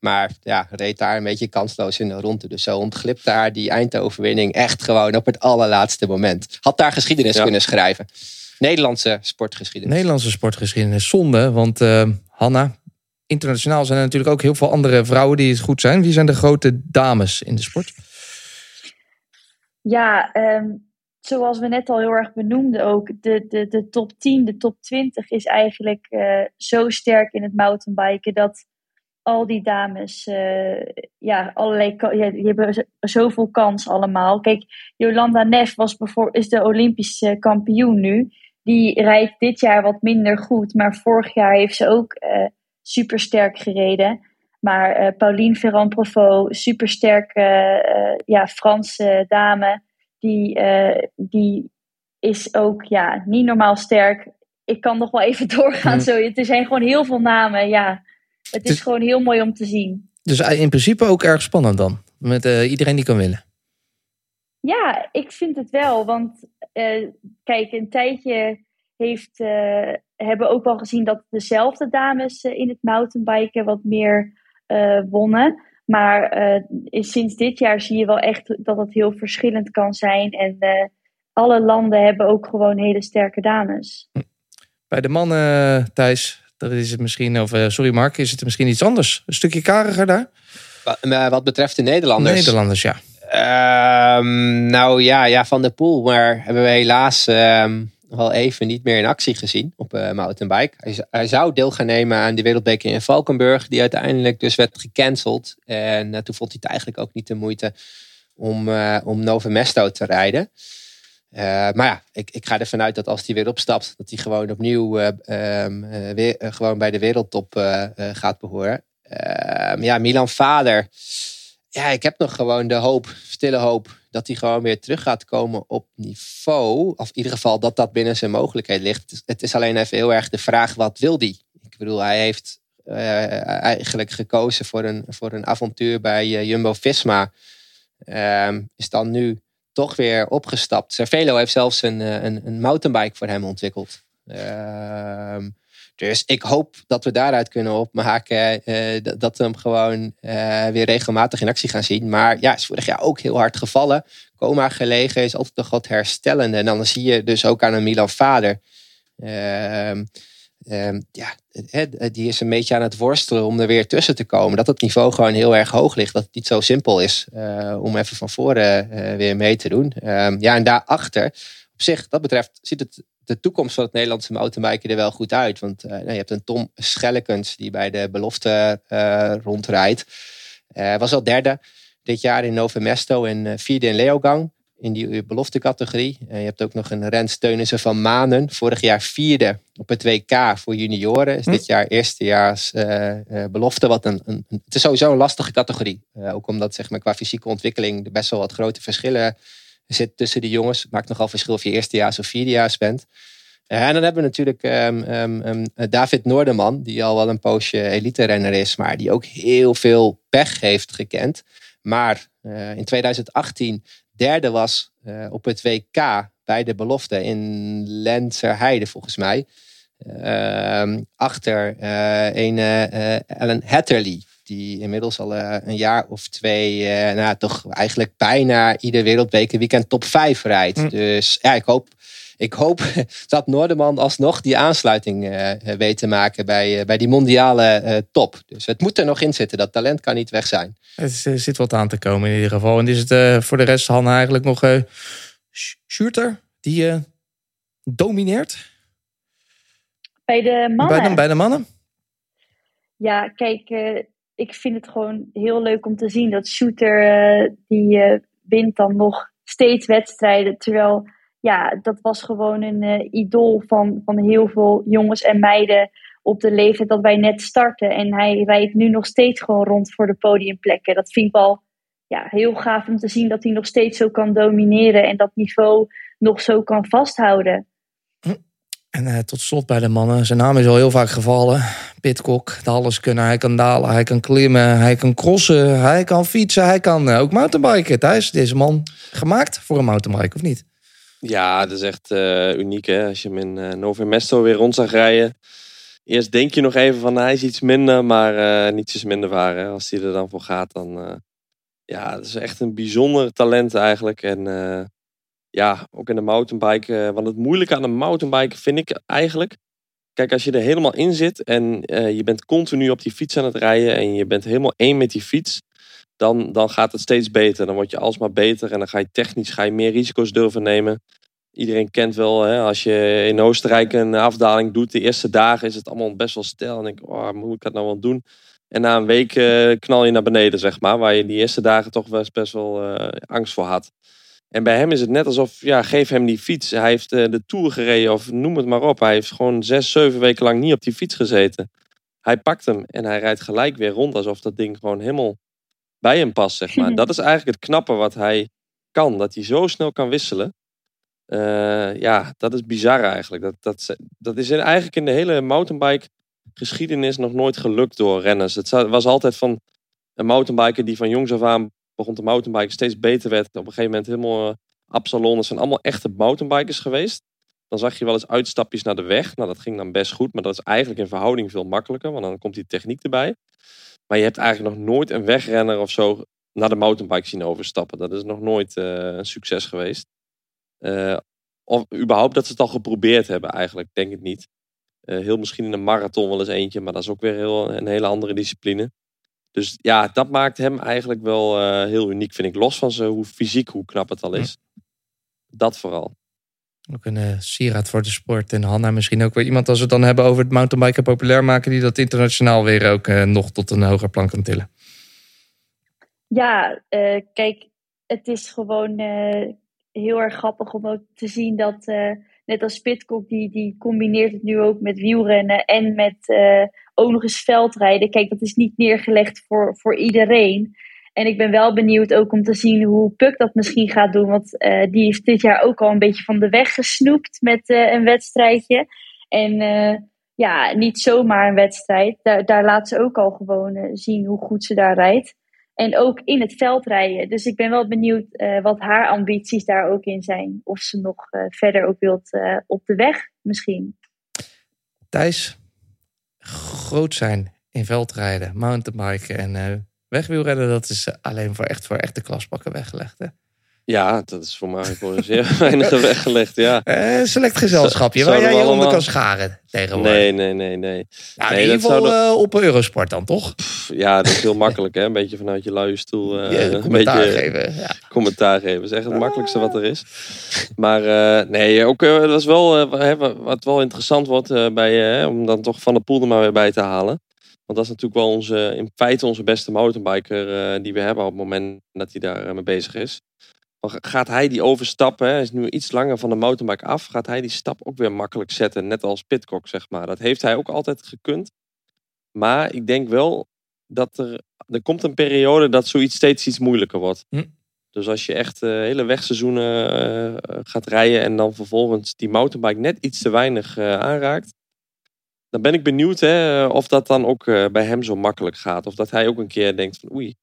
Maar ja, reed daar een beetje kansloos in de ronde. Dus zo ontglipt daar die eindoverwinning echt gewoon op het allerlaatste moment. Had daar geschiedenis ja. kunnen schrijven. Nederlandse sportgeschiedenis. Nederlandse sportgeschiedenis. Zonde, want uh, Hanna, internationaal zijn er natuurlijk ook heel veel andere vrouwen die het goed zijn. Wie zijn de grote dames in de sport? Ja, um, zoals we net al heel erg benoemden ook. De, de, de top 10, de top 20 is eigenlijk uh, zo sterk in het mountainbiken dat al die dames, uh, ja, allerlei, ja, die hebben zoveel kans allemaal. Kijk, Jolanda Neff was is de Olympische kampioen nu. Die rijdt dit jaar wat minder goed, maar vorig jaar heeft ze ook uh, super sterk gereden. Maar uh, Pauline Ferrand-Provot, super sterke ja, Franse dame, die, die is ook ja, niet normaal sterk. Ik kan nog wel even <laughs> doorgaan. Mm. Zo. Er zijn gewoon heel veel namen. Ja, het is dus, gewoon heel mooi om te zien. Dus in principe ook erg spannend dan. Met uh, iedereen die kan winnen. Ja, ik vind het wel. Want uh, kijk, een tijdje heeft, uh, hebben ook wel gezien dat dezelfde dames in het mountainbiken wat meer wonnen. Maar sinds dit jaar zie je wel echt dat het heel verschillend kan zijn. En alle landen hebben ook gewoon hele sterke dames. Bij de mannen, Thijs, dat is het misschien, of uh, sorry Mark, is het misschien iets anders? Een stukje kariger daar? Wat betreft de Nederlanders? Nederlanders, ja. Uh, nou ja, ja, Van der Poel. Maar hebben we helaas uh, al even niet meer in actie gezien op uh, mountainbike. Hij, hij, zou deel gaan nemen aan die wereldbeker in Valkenburg, die uiteindelijk dus werd gecanceld. En toen vond hij het eigenlijk ook niet de moeite om, om Nove Mesto te rijden. Maar ja, ik, ik ga ervan uit dat als hij weer opstapt, dat hij gewoon opnieuw ehm, weer, gewoon bij de wereldtop gaat behoren. Ehm, ja, Milan Vader. Ja, ik heb nog gewoon de hoop, stille hoop, dat hij gewoon weer terug gaat komen op niveau. Of in ieder geval dat dat binnen zijn mogelijkheid ligt. Het is alleen even heel erg de vraag, wat wil hij? Ik bedoel, hij heeft eigenlijk gekozen voor een, voor een avontuur bij Jumbo-Visma. Um, is dan nu toch weer opgestapt. Cervelo heeft zelfs een, een, een mountainbike voor hem ontwikkeld. Uh, dus ik hoop dat we daaruit kunnen opmaken uh, dat we hem gewoon uh, weer regelmatig in actie gaan zien. Maar ja, is vorig jaar ook heel hard gevallen. Coma gelegen, is altijd nog wat herstellende. En dan zie je dus ook aan een Milan vader. Uh, ja, die is een beetje aan het worstelen om er weer tussen te komen. Dat het niveau gewoon heel erg hoog ligt. Dat het niet zo simpel is uh, om even van voren weer mee te doen. Ehm, ja, en daarachter, op zich, dat betreft, ziet het de toekomst van het Nederlandse mountainbiken er wel goed uit. Want uh, je hebt een Tom Schellekens die bij de belofte rondrijdt. Uh, was al derde dit jaar in Novemesto en vierde in Leogang in die belofte categorie. je hebt ook nog een Rens Teunissen van Manen. Vorig jaar vierde het WK voor junioren. Is hm. dit jaar eerstejaars belofte. Wat een, een, het is sowieso een lastige categorie. ook omdat zeg maar, qua fysieke ontwikkeling er best wel wat grote verschillen zit tussen de jongens. Maakt nogal verschil of je eerstejaars of vierdejaars bent. Uh, en dan hebben we natuurlijk um, um, David Noorderman, die al wel een poosje elite-renner is, maar die ook heel veel pech heeft gekend. Maar in 2018 derde was op het WK bij de belofte in Lenzerheide, volgens mij. Ehm, achter een Ellen Hatterley die inmiddels al uh, een jaar of twee, nou toch eigenlijk bijna ieder wereldbeker weekend top 5 rijdt. Mm. Dus ja, ik hoop, ik hoop <laughs> dat Noorderman alsnog die aansluiting weet te maken bij, bij die mondiale top. Dus het moet er nog in zitten. Dat talent kan niet weg zijn. Het zit wat aan te komen in ieder geval. En is het voor de rest Han eigenlijk nog uh, Schurter die domineert? Bij de mannen? Bij de, bij de mannen? Ja, kijk, ik vind het gewoon heel leuk om te zien dat Shooter uh, die uh, wint dan nog steeds wedstrijden. Terwijl ja, dat was gewoon een idool van, van heel veel jongens en meiden op de leeftijd dat wij net starten. En hij rijdt nu nog steeds gewoon rond voor de podiumplekken. Dat vind ik wel ja, heel gaaf om te zien dat hij nog steeds zo kan domineren en dat niveau nog zo kan vasthouden. En uh, tot slot bij de mannen. Zijn naam is al heel vaak gevallen. Pitcock, de alles kunnen. Hij kan dalen, hij kan klimmen, hij kan crossen, hij kan fietsen, hij kan uh, ook mountainbiken. Thijs, deze man gemaakt voor een mountainbike, of niet? Ja, dat is echt uh, uniek hè. Als je hem in uh, Novemesto weer rond zag rijden. Eerst denk je nog even van hij is iets minder, maar niets minder waar. Hè. Als hij er dan voor gaat, dan... ja, dat is echt een bijzonder talent eigenlijk. En ja, ook in de mountainbike. Uh, want het moeilijke aan een mountainbike vind ik eigenlijk. Kijk, als je er helemaal in zit en uh, je bent continu op die fiets aan het rijden en je bent helemaal één met die fiets, dan, dan gaat het steeds beter. Dan word je alsmaar beter en dan ga je technisch ga je meer risico's durven nemen. Iedereen kent wel, hè, als je in Oostenrijk een afdaling doet, de eerste dagen is het allemaal best wel stil. En denk ik, oh, moet ik dat nou wel doen? En na een week uh, knal je naar beneden, zeg maar. Waar je die eerste dagen toch best, best wel angst voor had. En bij hem is het net alsof, ja, geef hem die fiets. Hij heeft uh, de Tour gereden of noem het maar op. Hij heeft gewoon zes, zeven weken lang niet op die fiets gezeten. Hij pakt hem en hij rijdt gelijk weer rond alsof dat ding gewoon helemaal bij hem past, zeg maar. <laughs> dat is eigenlijk het knappe wat hij kan. Dat hij zo snel kan wisselen. Uh, ja, dat is bizar eigenlijk. Dat, dat, dat is eigenlijk in de hele mountainbike geschiedenis nog nooit gelukt door renners. Het was altijd van een mountainbiker die van jongs af aan begon de mountainbiken steeds beter werd. Op een gegeven moment helemaal uh, Absalon. zijn allemaal echte mountainbikers geweest. Dan zag je wel eens uitstapjes naar de weg. Nou, dat ging dan best goed. Maar dat is eigenlijk in verhouding veel makkelijker. Want dan komt die techniek erbij. Maar je hebt eigenlijk nog nooit een wegrenner of zo naar de mountainbike zien overstappen. Dat is nog nooit uh, een succes geweest. Uh, of überhaupt dat ze het al geprobeerd hebben eigenlijk. Denk ik niet. heel misschien in een marathon wel eens eentje. Maar dat is ook weer heel, een hele andere discipline. Dus ja, dat maakt hem eigenlijk wel uh, heel uniek, vind ik. Los van ze, hoe fysiek, hoe knap het al is. Dat vooral. Ook een uh, sieraad voor de sport. En Hanna misschien ook weer iemand als we het dan hebben over het mountainbiken populair maken. Die dat internationaal weer ook uh, nog tot een hoger plan kan tillen. Ja, uh, kijk, het is gewoon heel erg grappig om ook te zien dat net als Pitcock, die, die combineert het nu ook met wielrennen en met ook nog eens veldrijden. Kijk, dat is niet neergelegd voor, voor iedereen. En ik ben wel benieuwd ook om te zien hoe Puk dat misschien gaat doen. Want uh, die heeft dit jaar ook al een beetje van de weg gesnoept met uh, een wedstrijdje. En uh, ja, niet zomaar een wedstrijd. Daar, daar laat ze ook al gewoon zien hoe goed ze daar rijdt. En ook in het veld rijden. Dus ik ben wel benieuwd wat haar ambities daar ook in zijn. Of ze nog verder ook wilt op de weg misschien. Thijs, groot zijn in veldrijden, mountainbiken en Wegwielrennen, dat is alleen voor echt voor echte klaspakken weggelegd. Hè? Ja, dat is voor mij voor zeer <laughs> weinig <laughs> weggelegd, ja. Uh, select gezelschapje, waar jij je allemaal... onder kan scharen tegenwoordig. Nee, nee, nee, nee. Nou, nee in ieder geval uh, op Eurosport dan, toch? ja, dat is heel makkelijk, hè. Een beetje vanuit je luie stoel. Uh, ja, commentaar beetje, geven. Ja. Commentaar geven, is echt het makkelijkste wat er is. Maar nee, ook dat is wel, wat wel interessant wordt bij, om dan toch Van de Poel er maar weer bij te halen. Want dat is natuurlijk wel onze, in feite onze beste mountainbiker uh, die we hebben op het moment dat hij daar mee bezig is. Gaat hij die overstappen, hij is nu iets langer van de mountainbike af, gaat hij die stap ook weer makkelijk zetten, net als Pitcock zeg maar. Dat heeft hij ook altijd gekund. Maar ik denk wel dat er, er komt een periode dat zoiets steeds iets moeilijker wordt. Hm. Dus als je echt uh, hele wegseizoenen uh, gaat rijden en dan vervolgens die mountainbike net iets te weinig aanraakt, dan ben ik benieuwd hè, of dat dan ook eh, bij hem zo makkelijk gaat. Of dat hij ook een keer denkt van oei,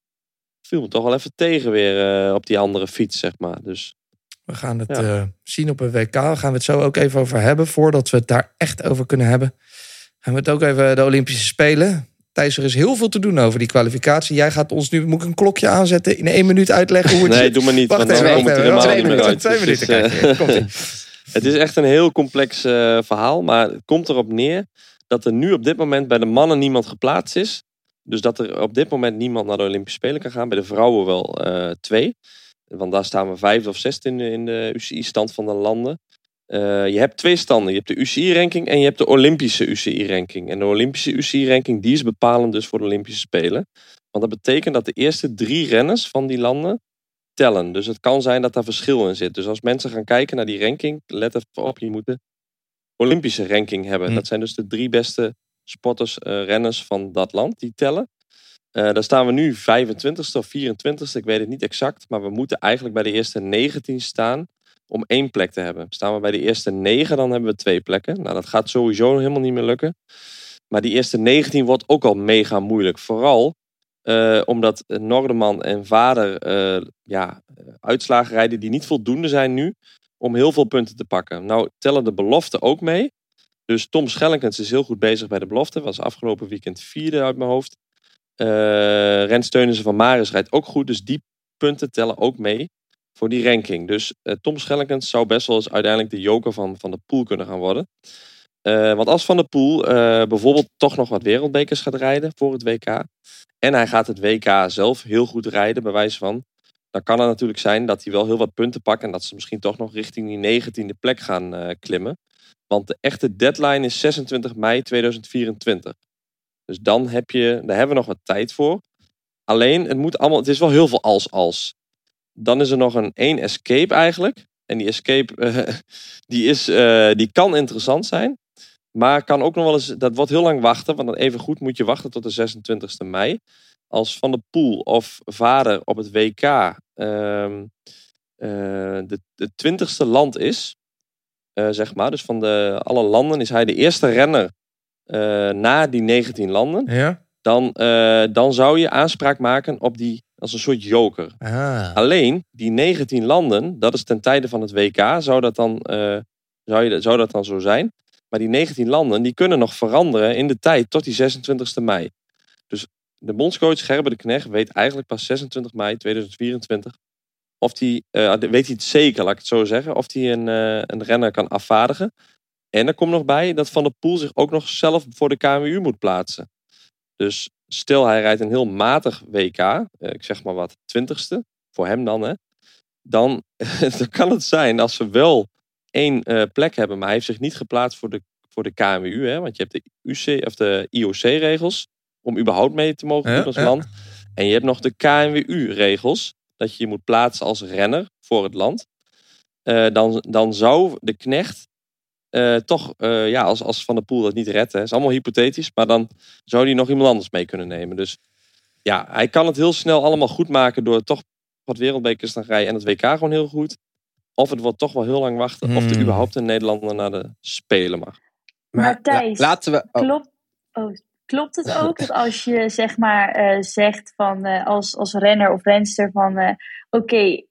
viel me toch wel even tegen weer uh, op die andere fiets, zeg maar. Dus, we gaan het uh, zien op een WK. Daar gaan we het zo ook even over hebben. Voordat we het daar echt over kunnen hebben, gaan we het ook even de Olympische Spelen. Thijs, er is heel veel te doen over die kwalificatie. Jij gaat ons nu, moet ik een klokje aanzetten, in één minuut uitleggen hoe het Nee, zit? doe maar niet, Wacht even, wacht Twee minuten, twee Dus, minuten. eh, Kijk. <laughs> Het is echt een heel complex eh, verhaal, maar het komt erop neer dat er nu op dit moment bij de mannen niemand geplaatst is. Dus dat er op dit moment niemand naar de Olympische Spelen kan gaan. Bij de vrouwen wel eh, twee. Want daar staan we vijfde of zesde in de, in de UCI-stand van de landen. Eh, je hebt twee standen. Je hebt de UCI-ranking en je hebt de Olympische UCI-ranking. En de Olympische UCI-ranking die is bepalend dus voor de Olympische Spelen. Want dat betekent dat de eerste drie renners van die landen tellen. Dus het kan zijn dat daar verschil in zit. Dus als mensen gaan kijken naar die ranking, let even op, je moet de Olympische ranking hebben. Hm. Dat zijn dus de drie beste sporters, eh, renners van dat land die tellen. Eh, daar staan we nu 25ste of 24ste, ik weet het niet exact. Maar we moeten eigenlijk bij de eerste 19 staan om één plek te hebben. Staan we bij de eerste 9, dan hebben we twee plekken. Nou, dat gaat sowieso helemaal niet meer lukken. Maar die eerste 19 wordt ook al mega moeilijk. Vooral eh, omdat Noorderman en Vader eh, ja, uitslagen rijden die niet voldoende zijn nu om heel veel punten te pakken. Nou tellen de beloften ook mee. Dus Tom Schellekens is heel goed bezig bij de belofte. Was afgelopen weekend vierde uit mijn hoofd. Uh, Rens Teunissen van Maris rijdt ook goed. Dus die punten tellen ook mee voor die ranking. Dus uh, Tom Schellekens zou best wel eens uiteindelijk de joker van, van de pool kunnen gaan worden. Uh, want als Van de Poel bijvoorbeeld toch nog wat wereldbekers gaat rijden voor het WK. En hij gaat het WK zelf heel goed rijden, bij wijze van. Dan kan het natuurlijk zijn dat hij wel heel wat punten pakt. En dat ze misschien toch nog richting die negentiende plek gaan klimmen. Want de echte deadline is 26 mei 2024. Dus dan heb je, daar hebben we nog wat tijd voor. Alleen, het moet allemaal, het is wel heel veel als-als. Dan is er nog een één escape eigenlijk. En die escape, uh, <laughs> die, is, uh, die kan interessant zijn. Maar kan ook nog wel eens, dat wordt heel lang wachten. Want dan even goed moet je wachten tot de 26e mei. Als Van de Poel of Vader op het WK uh, de, de 20ste land is. Uh, zeg maar. Dus van de, alle landen is hij de eerste renner uh, na die 19 landen. Ja? Dan, uh, dan zou je aanspraak maken op die als een soort joker. Ah. Alleen die 19 landen, dat is ten tijde van het WK, zou dat dan, zou je, zou dat dan zo zijn. Maar die 19 landen die kunnen nog veranderen in de tijd tot die 26e mei. Dus de bondscoach Gerber de Knecht weet eigenlijk pas 26 mei 2024 of die, uh, weet hij het zeker, laat ik het zo zeggen, of hij een, uh, een renner kan afvaardigen. En er komt nog bij dat Van der Poel zich ook nog zelf voor de KMU moet plaatsen. Dus stel hij rijdt een heel matig WK, uh, ik zeg maar wat, twintigste, voor hem dan hè. Dan, <laughs> dan kan het zijn als we wel één eh, plek hebben, maar hij heeft zich niet geplaatst voor de, voor de KMU. Hè? Want je hebt de, UC, of de IOC-regels om überhaupt mee te mogen doen Ja, als ja. land. En je hebt nog de KNWU-regels, dat je je moet plaatsen als renner voor het land. Eh, dan, dan zou de knecht eh, toch, eh, ja, als, als Van der Poel dat niet redt, hè, is allemaal hypothetisch, maar dan zou hij nog iemand anders mee kunnen nemen. Dus ja, hij kan het heel snel allemaal goed maken door toch wat wereldbekers te rijden en het WK gewoon heel goed. Of het wordt toch wel heel lang wachten of er Hmm. überhaupt een Nederlander naar de Spelen mag. Maar Thijs, la- laten we. oh, Klopt, oh, klopt het ook <laughs> dat als je zeg maar eh, zegt van eh, als, als renner of renster van eh, oké,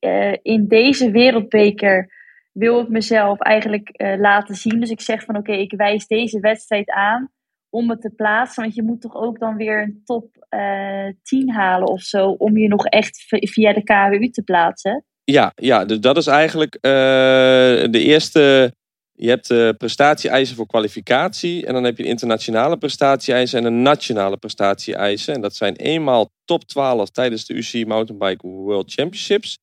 in deze wereldbeker wil ik mezelf eigenlijk laten zien. Dus ik zeg van oké, ik wijs deze wedstrijd aan om het te plaatsen. Want je moet toch ook dan weer een top eh 10 halen of zo om je nog echt via de KWU te plaatsen. Ja, ja, dus dat is eigenlijk de eerste. Je hebt de prestatie-eisen voor kwalificatie. En dan heb je internationale prestatie-eisen en een nationale prestatie-eisen. En dat zijn eenmaal top 12 tijdens de UCI Mountainbike World Championships.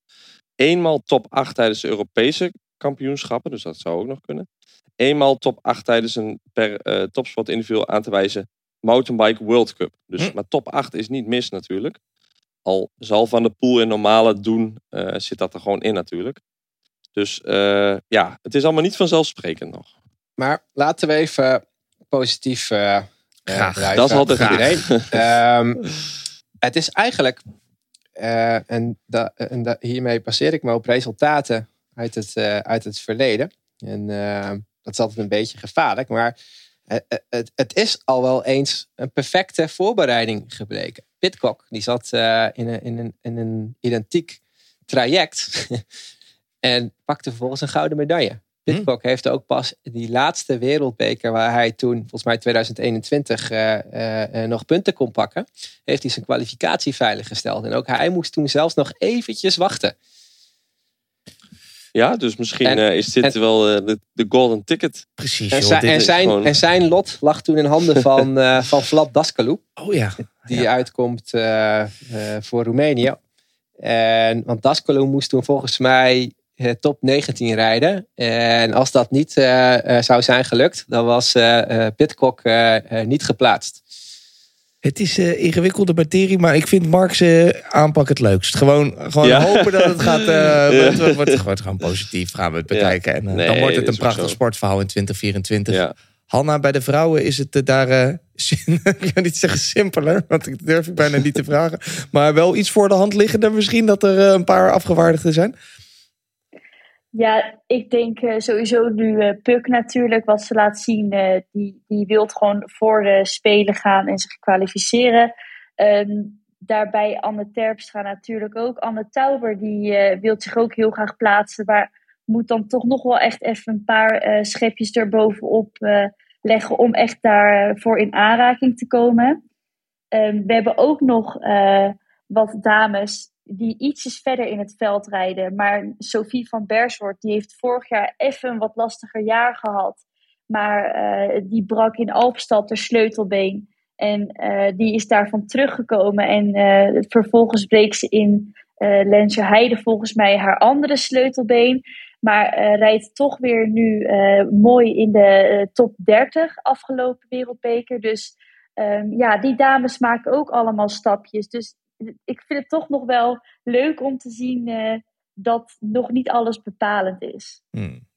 Eenmaal top 8 tijdens de Europese kampioenschappen. Dus dat zou ook nog kunnen. Eenmaal top 8 tijdens een per eh topsport individueel aan te wijzen Mountainbike World Cup. Dus, Hm. Maar top 8 is niet mis natuurlijk. Al zal Van de Poel in normale doen, eh, zit dat er gewoon in natuurlijk. Dus eh, ja, het is allemaal niet vanzelfsprekend nog. Maar laten we even positief eh eh, Graag. blijven Dat is altijd iedereen. <laughs> Ehm, het is eigenlijk, eh, en, da- en da- hiermee baseer ik me op resultaten uit het, eh, uit het verleden. En dat is altijd een beetje gevaarlijk, maar het, het is al wel eens een perfecte voorbereiding gebleken. Pitcock, die zat eh, in, een, in, een, in een identiek traject <laughs> en pakte vervolgens een gouden medaille. Pitcock heeft ook pas die laatste wereldbeker, waar hij toen, volgens mij 2021, eh, eh, eh, nog punten kon pakken, heeft hij zijn kwalificatie veiliggesteld. En ook hij moest toen zelfs nog eventjes wachten. Ja, dus misschien En- is dit en- wel eh, de, de golden ticket. Precies, En, joh. zijn, en, zijn, gewoon- en zijn lot lag toen in handen van, <laughs> eh van Vlad Daskalou. Oh ja. die uitkomt eh, eh, voor Roemenië. En, want Daskalou moest toen volgens mij top 19 rijden. En als dat niet eh, eh, zou zijn gelukt, dan was eh eh, Pitcock eh, eh, niet geplaatst. Het is eh, ingewikkelde materie, maar ik vind Mark's eh, aanpak het leukst. Gewoon, gewoon Ja. hopen dat het gaat. eh <laughs> Ja. wordt, wordt, gewoon positief. Gaan we het Ja. bekijken. En eh, Nee, dan wordt het een prachtig sportverhaal in 2024. Ja. Hanna, bij de vrouwen is het eh, daar. eh, <laughs> ik ga niet zeggen simpeler, want ik durf ik bijna niet te vragen. Maar wel iets voor de hand liggender misschien dat er eh, een paar afgewaardigden zijn. Ja, ik denk eh, sowieso nu eh Puk natuurlijk, wat ze laat zien, eh, die, die wil gewoon voor de Spelen gaan en zich kwalificeren. Ehm, daarbij Anne Terpstra natuurlijk ook. Anne Tauber, die wil zich ook heel graag plaatsen, maar moet dan toch nog wel echt even een paar schepjes erbovenop leggen om echt daarvoor in aanraking te komen. Ehm, we hebben ook nog wat dames die ietsjes verder in het veld rijden. Maar Sophie van Berswoord, die heeft vorig jaar even een wat lastiger jaar gehad. Maar eh, die brak in Alpstad haar sleutelbeen. En eh, die is daarvan teruggekomen. En eh, vervolgens bleek ze in Lensje Heide volgens mij haar andere sleutelbeen. Maar rijdt toch weer nu mooi in de top 30 afgelopen wereldbeker. Dus ehm, ja, die dames maken ook allemaal stapjes. Dus ik vind het toch nog wel leuk om te zien eh, dat nog niet alles bepalend is. Hmm.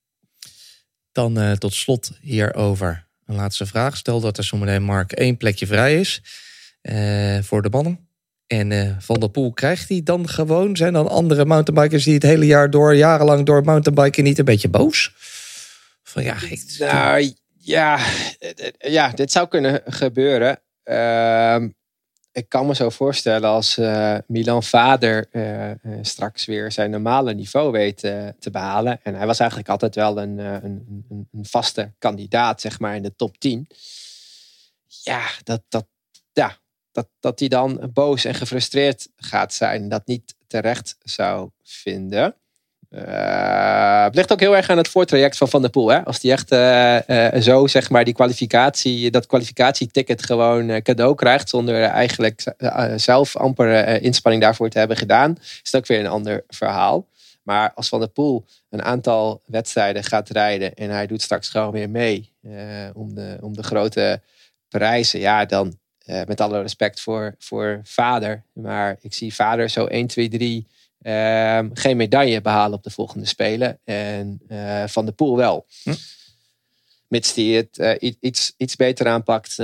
Dan eh, tot slot hierover een laatste vraag. Stel dat er zometeen Mark één plekje vrij is eh, voor de mannen. En eh, Van der Poel krijgt hij dan gewoon? Zijn dan andere mountainbikers die het hele jaar door, jarenlang door mountainbiken niet een beetje boos? Van ja, ik, Nou ja, ja dit zou kunnen gebeuren. Ehm, ik kan me zo voorstellen als eh, Milan Vader eh, eh, straks weer zijn normale niveau weet te behalen. En hij was eigenlijk altijd wel een, een, een, vaste kandidaat, zeg maar, in de top 10. Ja, dat, dat, ja dat, dat hij dan boos en gefrustreerd gaat zijn. Dat niet terecht zou vinden. Eh, het ligt ook heel erg aan het voortraject van Van der Poel. Hè? Als die echt eh, eh, zo zeg maar die kwalificatie, dat kwalificatieticket gewoon cadeau krijgt. Zonder eigenlijk zelf amper inspanning daarvoor te hebben gedaan. Is het ook weer een ander verhaal. Maar als Van der Poel een aantal wedstrijden gaat rijden en hij doet straks gewoon weer mee om, de, om de grote prijzen, ja, dan met alle respect voor, voor vader. Maar ik zie vader zo 1, 2, 3 geen medaille behalen op de volgende Spelen. En Van der Poel wel. Hm? Mits hij het iets, iets beter aanpakt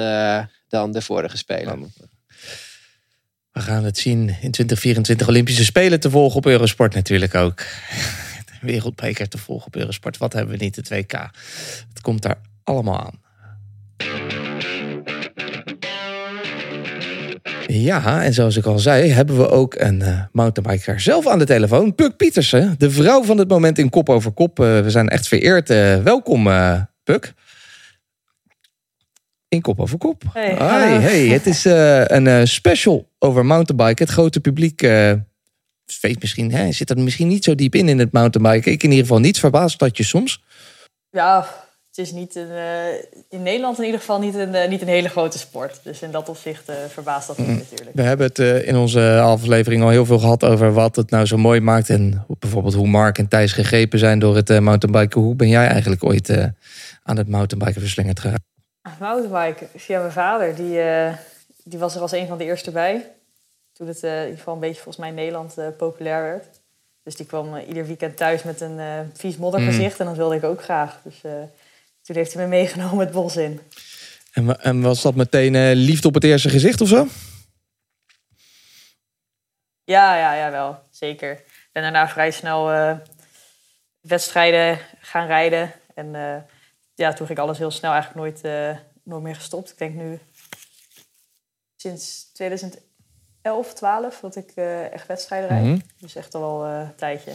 dan de vorige Spelen. We gaan het zien in 2024 Olympische Spelen te volgen op Eurosport natuurlijk ook. <laughs> Wereldbeker te volgen op Eurosport. Wat hebben we niet, de 2K. Het komt daar allemaal aan. Ja, en zoals ik al zei, hebben we ook een uh, mountainbiker zelf aan de telefoon. Puk Pietersen, de vrouw van het moment in Kop over Kop. Uh, we zijn echt vereerd. Uh, welkom, Puk. In kop over kop. Hey, hey, het is een special over mountainbiken. Het grote publiek weet misschien, hè, zit er misschien niet zo diep in in het mountainbiken. Ik in ieder geval niet. Verbaasd dat je soms? Ja, het is niet een, in Nederland in ieder geval niet een, niet een hele grote sport. Dus in dat opzicht verbaast dat mm. natuurlijk. We hebben het in onze aflevering al heel veel gehad over wat het nou zo mooi maakt. En bijvoorbeeld hoe Mark en Thijs gegrepen zijn door het mountainbiken. Hoe ben jij eigenlijk ooit aan het mountainbiken verslingerd geraakt? Mountainbiken via mijn vader. Die, uh, die was er als een van de eerste bij. Toen het uh, in ieder geval een beetje volgens mij in Nederland uh, populair werd. Dus die kwam ieder weekend thuis met een vies moddergezicht. Mm. En dat wilde ik ook graag. Dus toen heeft hij me meegenomen het bos in. En, en was dat meteen liefde op het eerste gezicht of zo? Ja, ja, ja wel. Zeker. Ik ben daarna vrij snel wedstrijden gaan rijden. En ja, toen ging alles heel snel eigenlijk nooit, uh, nooit meer gestopt. Ik denk nu sinds 2011, 12 dat ik uh, echt wedstrijden rijd. Mm Dus echt al wel uh, een tijdje.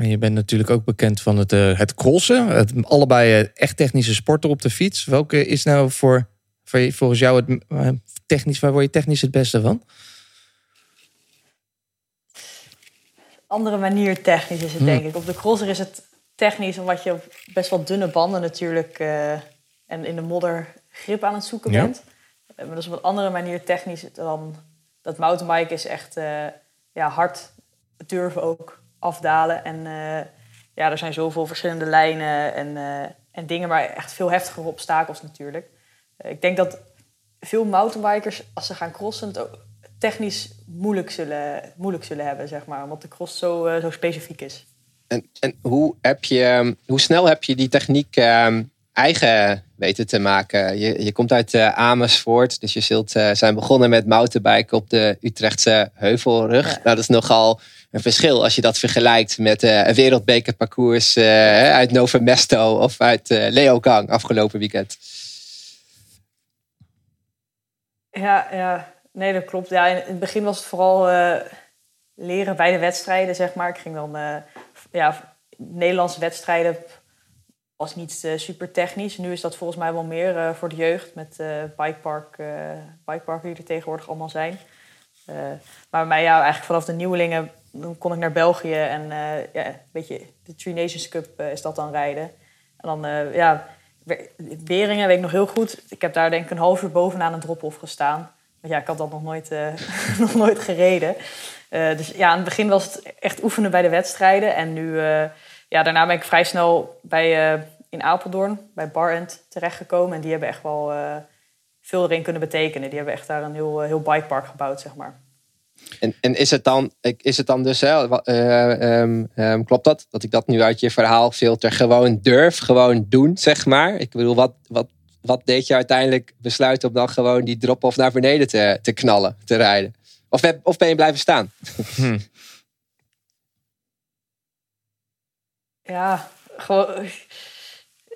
En je bent natuurlijk ook bekend van het, het crossen. Het, allebei echt technische sporten op de fiets. Welke is nou voor, voor volgens jou het technisch, waar word je technisch het beste van? Andere manier technisch is het, denk ik. Op de crosser is het technisch, omdat je op best wel dunne banden natuurlijk en in de modder grip aan het zoeken bent. Maar dat is op een andere manier technisch dan dat mountainbiken is echt ja, hard durven ook afdalen. En ja, er zijn zoveel verschillende lijnen en, en dingen, maar echt veel heftigere obstakels natuurlijk. ik denk dat veel mountainbikers, als ze gaan crossen, het ook technisch moeilijk zullen, moeilijk zullen hebben, zeg maar. Omdat de cross zo, zo specifiek is. En, en hoe, heb je, hoe snel heb je die techniek uh, eigen weten te maken? Je, je komt uit uh, Amersfoort, dus je zult uh, zijn begonnen met mountainbiken op de Utrechtse Heuvelrug. Nou, dat is nogal een verschil als je dat vergelijkt met uh, een wereldbekerparcours uit Novo Mesto of uit Leogang afgelopen weekend. Ja, ja, nee, dat klopt. Ja, in het begin was het vooral leren bij de wedstrijden, zeg maar. Ik ging dan ja, Nederlandse wedstrijden was niet uh, super technisch. Nu is dat volgens mij wel meer uh, voor de jeugd met uh, bikepark, bikeparken die er tegenwoordig allemaal zijn. maar bij mij eigenlijk vanaf de nieuwelingen dan kon ik naar België en ja, een beetje de Three Nations Cup is dat dan rijden. En dan ja, Beringen weet ik nog heel goed. Ik heb daar denk ik een half uur bovenaan een drop-off gestaan. Want ja, ik had dat nog nooit, <laughs> nog nooit gereden. Uh, dus ja, aan het begin was het echt oefenen bij de wedstrijden. En nu, uh, ja, daarna ben ik vrij snel bij, uh, in Apeldoorn, bij Barend, terechtgekomen. En die hebben echt wel veel erin kunnen betekenen. Die hebben echt daar een heel, heel bikepark gebouwd, zeg maar. En, en is, het dan, is het dan dus, hè, um, um, klopt dat? Dat ik dat nu uit je verhaal filter gewoon durf, gewoon doen, zeg maar. Ik bedoel, wat, wat, wat deed je uiteindelijk besluiten om dan gewoon die drop-off naar beneden te, te knallen, te rijden? Of, of ben je blijven staan? Hm. Ja, gewoon. <laughs>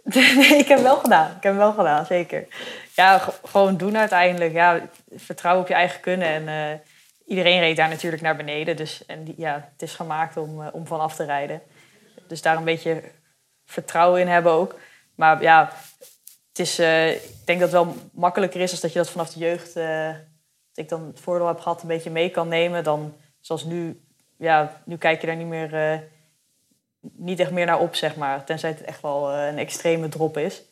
Nee, ik heb wel gedaan. Ik heb wel gedaan, zeker. Ja, gewoon doen uiteindelijk. Ja, vertrouwen op je eigen kunnen. En uh, iedereen reed daar natuurlijk naar beneden. Dus en die, ja, het is gemaakt om, uh, om vanaf te rijden. Dus daar een beetje vertrouwen in hebben ook. Maar ja, het is, uh, ik denk dat het wel makkelijker is als dat je dat vanaf de jeugd dat ik dan het voordeel heb gehad een beetje mee kan nemen. Dan zoals nu, ja, nu kijk je daar niet meer, uh, niet echt meer naar op, zeg maar. Tenzij het echt wel uh, een extreme drop is.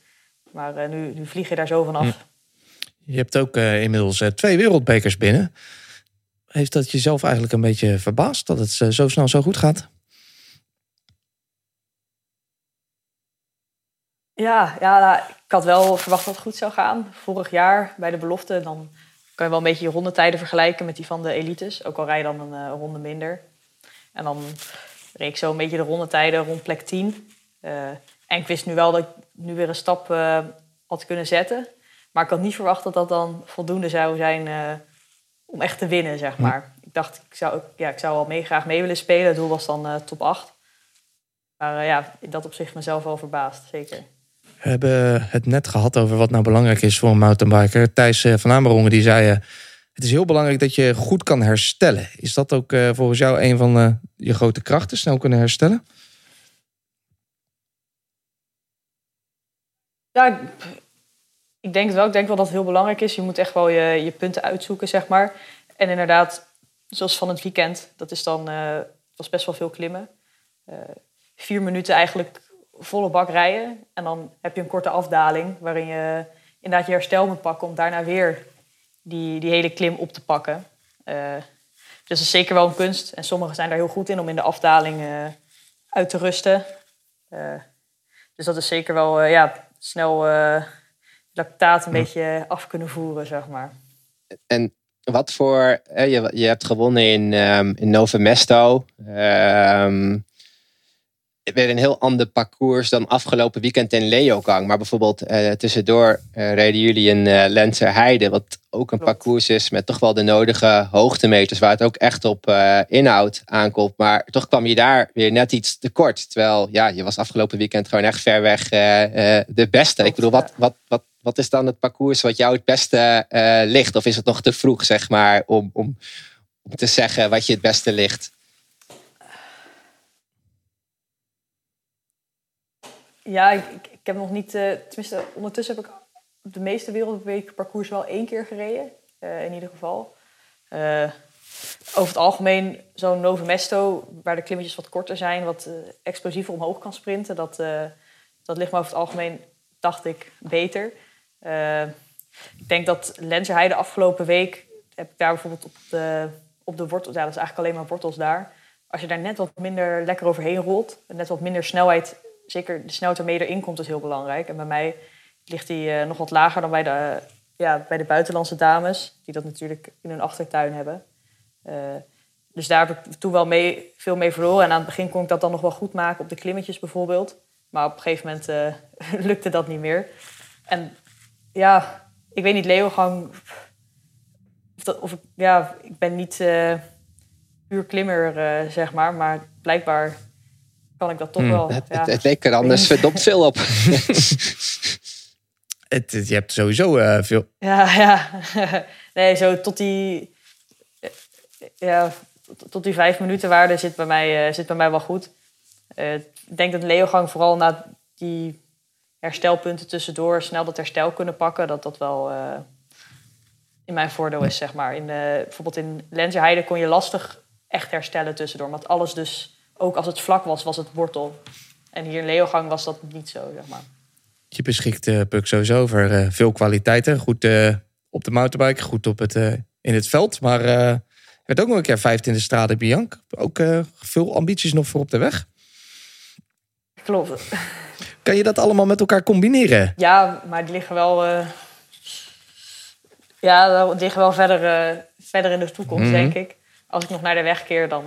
Maar uh, nu, nu vlieg je daar zo vanaf. Hm. Je hebt ook inmiddels twee wereldbekers binnen. Heeft dat jezelf eigenlijk een beetje verbaasd dat het eh, zo snel zo goed gaat? Ja, ja, nou, ik had wel verwacht dat het goed zou gaan. Vorig jaar bij de belofte, dan kan je wel een beetje je rondetijden vergelijken met die van de elites. Ook al rij je dan een eh, ronde minder. En dan reek ik zo een beetje de rondetijden rond plek 10. Eh, en ik wist nu wel dat ik nu weer een stap had kunnen zetten. Maar ik had niet verwacht dat dat dan voldoende zou zijn om echt te winnen, zeg hm. maar. Ik dacht, ik zou, ja, ik zou wel mee, graag mee willen spelen. Het doel was dan top 8. Maar ja, in dat opzicht mezelf wel verbaasd, zeker. We hebben het net gehad over wat nou belangrijk is voor een mountainbiker. Thijs van Amerongen die zei... het is heel belangrijk dat je goed kan herstellen. Is dat ook volgens jou een van je grote krachten, snel kunnen herstellen? Ja, ik denk het wel. Ik denk wel dat het heel belangrijk is. Je moet echt wel je, je punten uitzoeken, zeg maar. En inderdaad, zoals van het weekend, dat is dan, uh, was best wel veel klimmen. Uh, vier minuten eigenlijk volle bak rijden. En dan heb je een korte afdaling waarin je inderdaad je herstel moet pakken om daarna weer die, die hele klim op te pakken. Uh, dus dat is zeker wel een kunst. En sommigen zijn daar heel goed in om in de afdaling uit te rusten. dus dat is zeker wel ja, snel lactaat een beetje af kunnen voeren, zeg maar. En wat voor, je, je hebt gewonnen in, um, in Novo Mesto. Um, weer een heel ander parcours dan afgelopen weekend in Leogang. Maar bijvoorbeeld uh, tussendoor uh, reden jullie in uh, Heide. Wat ook een parcours is met toch wel de nodige hoogtemeters. Waar het ook echt op inhoud aankomt. Maar toch kwam je daar weer net iets te kort. Terwijl ja, je was afgelopen weekend gewoon echt ver weg de beste. Ik bedoel, wat, wat, wat, wat is dan het parcours wat jou het beste ligt? Of is het nog te vroeg zeg maar om, om, om te zeggen wat je het beste ligt? Ja, ik, ik, heb nog niet... Uh, tenminste, ondertussen heb ik de meeste wereldweek parcours wel één keer gereden. Uh, in ieder geval. Over het algemeen zo'n Novo Mesto, waar de klimmetjes wat korter zijn, wat explosiever omhoog kan sprinten, dat, dat ligt me over het algemeen, dacht ik, beter. Ik denk dat Lenzerheide de afgelopen week, heb ik daar bijvoorbeeld op de, op de wortels, ja, dat is eigenlijk alleen maar wortels daar. Als je daar net wat minder lekker overheen rolt, net wat minder snelheid zeker de snelheid waarmee erin komt is heel belangrijk. En bij mij ligt die uh, nog wat lager dan bij de, ja, bij de buitenlandse dames, die dat natuurlijk in hun achtertuin hebben. Uh, dus daar heb ik toen wel mee, veel mee verloren. En aan het begin kon ik dat dan nog wel goed maken op de klimmetjes bijvoorbeeld. Maar op een gegeven moment <laughs> lukte dat niet meer. En ja, ik weet niet, Leogang... Of, dat, of ja, ik ben niet puur klimmer, zeg maar. Maar blijkbaar kan ik dat toch hmm. wel. Het, ja. het, leek er anders <laughs> verdomd veel op. <laughs> het, je hebt sowieso uh, veel. Ja, ja. <laughs> nee, zo tot die. Ja, tot die vijf minuten waarde zit bij mij, uh, zit bij mij wel goed. Uh, ik denk dat Leogang vooral na die herstelpunten tussendoor snel dat herstel kunnen pakken. Dat dat wel in mijn voordeel is, zeg maar. In, bijvoorbeeld in Lenzerheide kon je lastig echt herstellen tussendoor. Want alles dus ook als het vlak was, was het wortel. En hier in Leogang was dat niet zo, zeg maar. Je beschikt, uh, Puk, sowieso over uh, veel kwaliteiten. Goed op de mountainbike, goed op het, in het veld. Maar je werd ook nog een keer vijfde in de Strade Bianc. Ook veel ambities nog voor op de weg. Klopt. <laughs> Kan je dat allemaal met elkaar combineren? Ja, maar die liggen wel... ja, die liggen wel verder, verder in de toekomst, mm denk ik. Als ik nog naar de weg keer, dan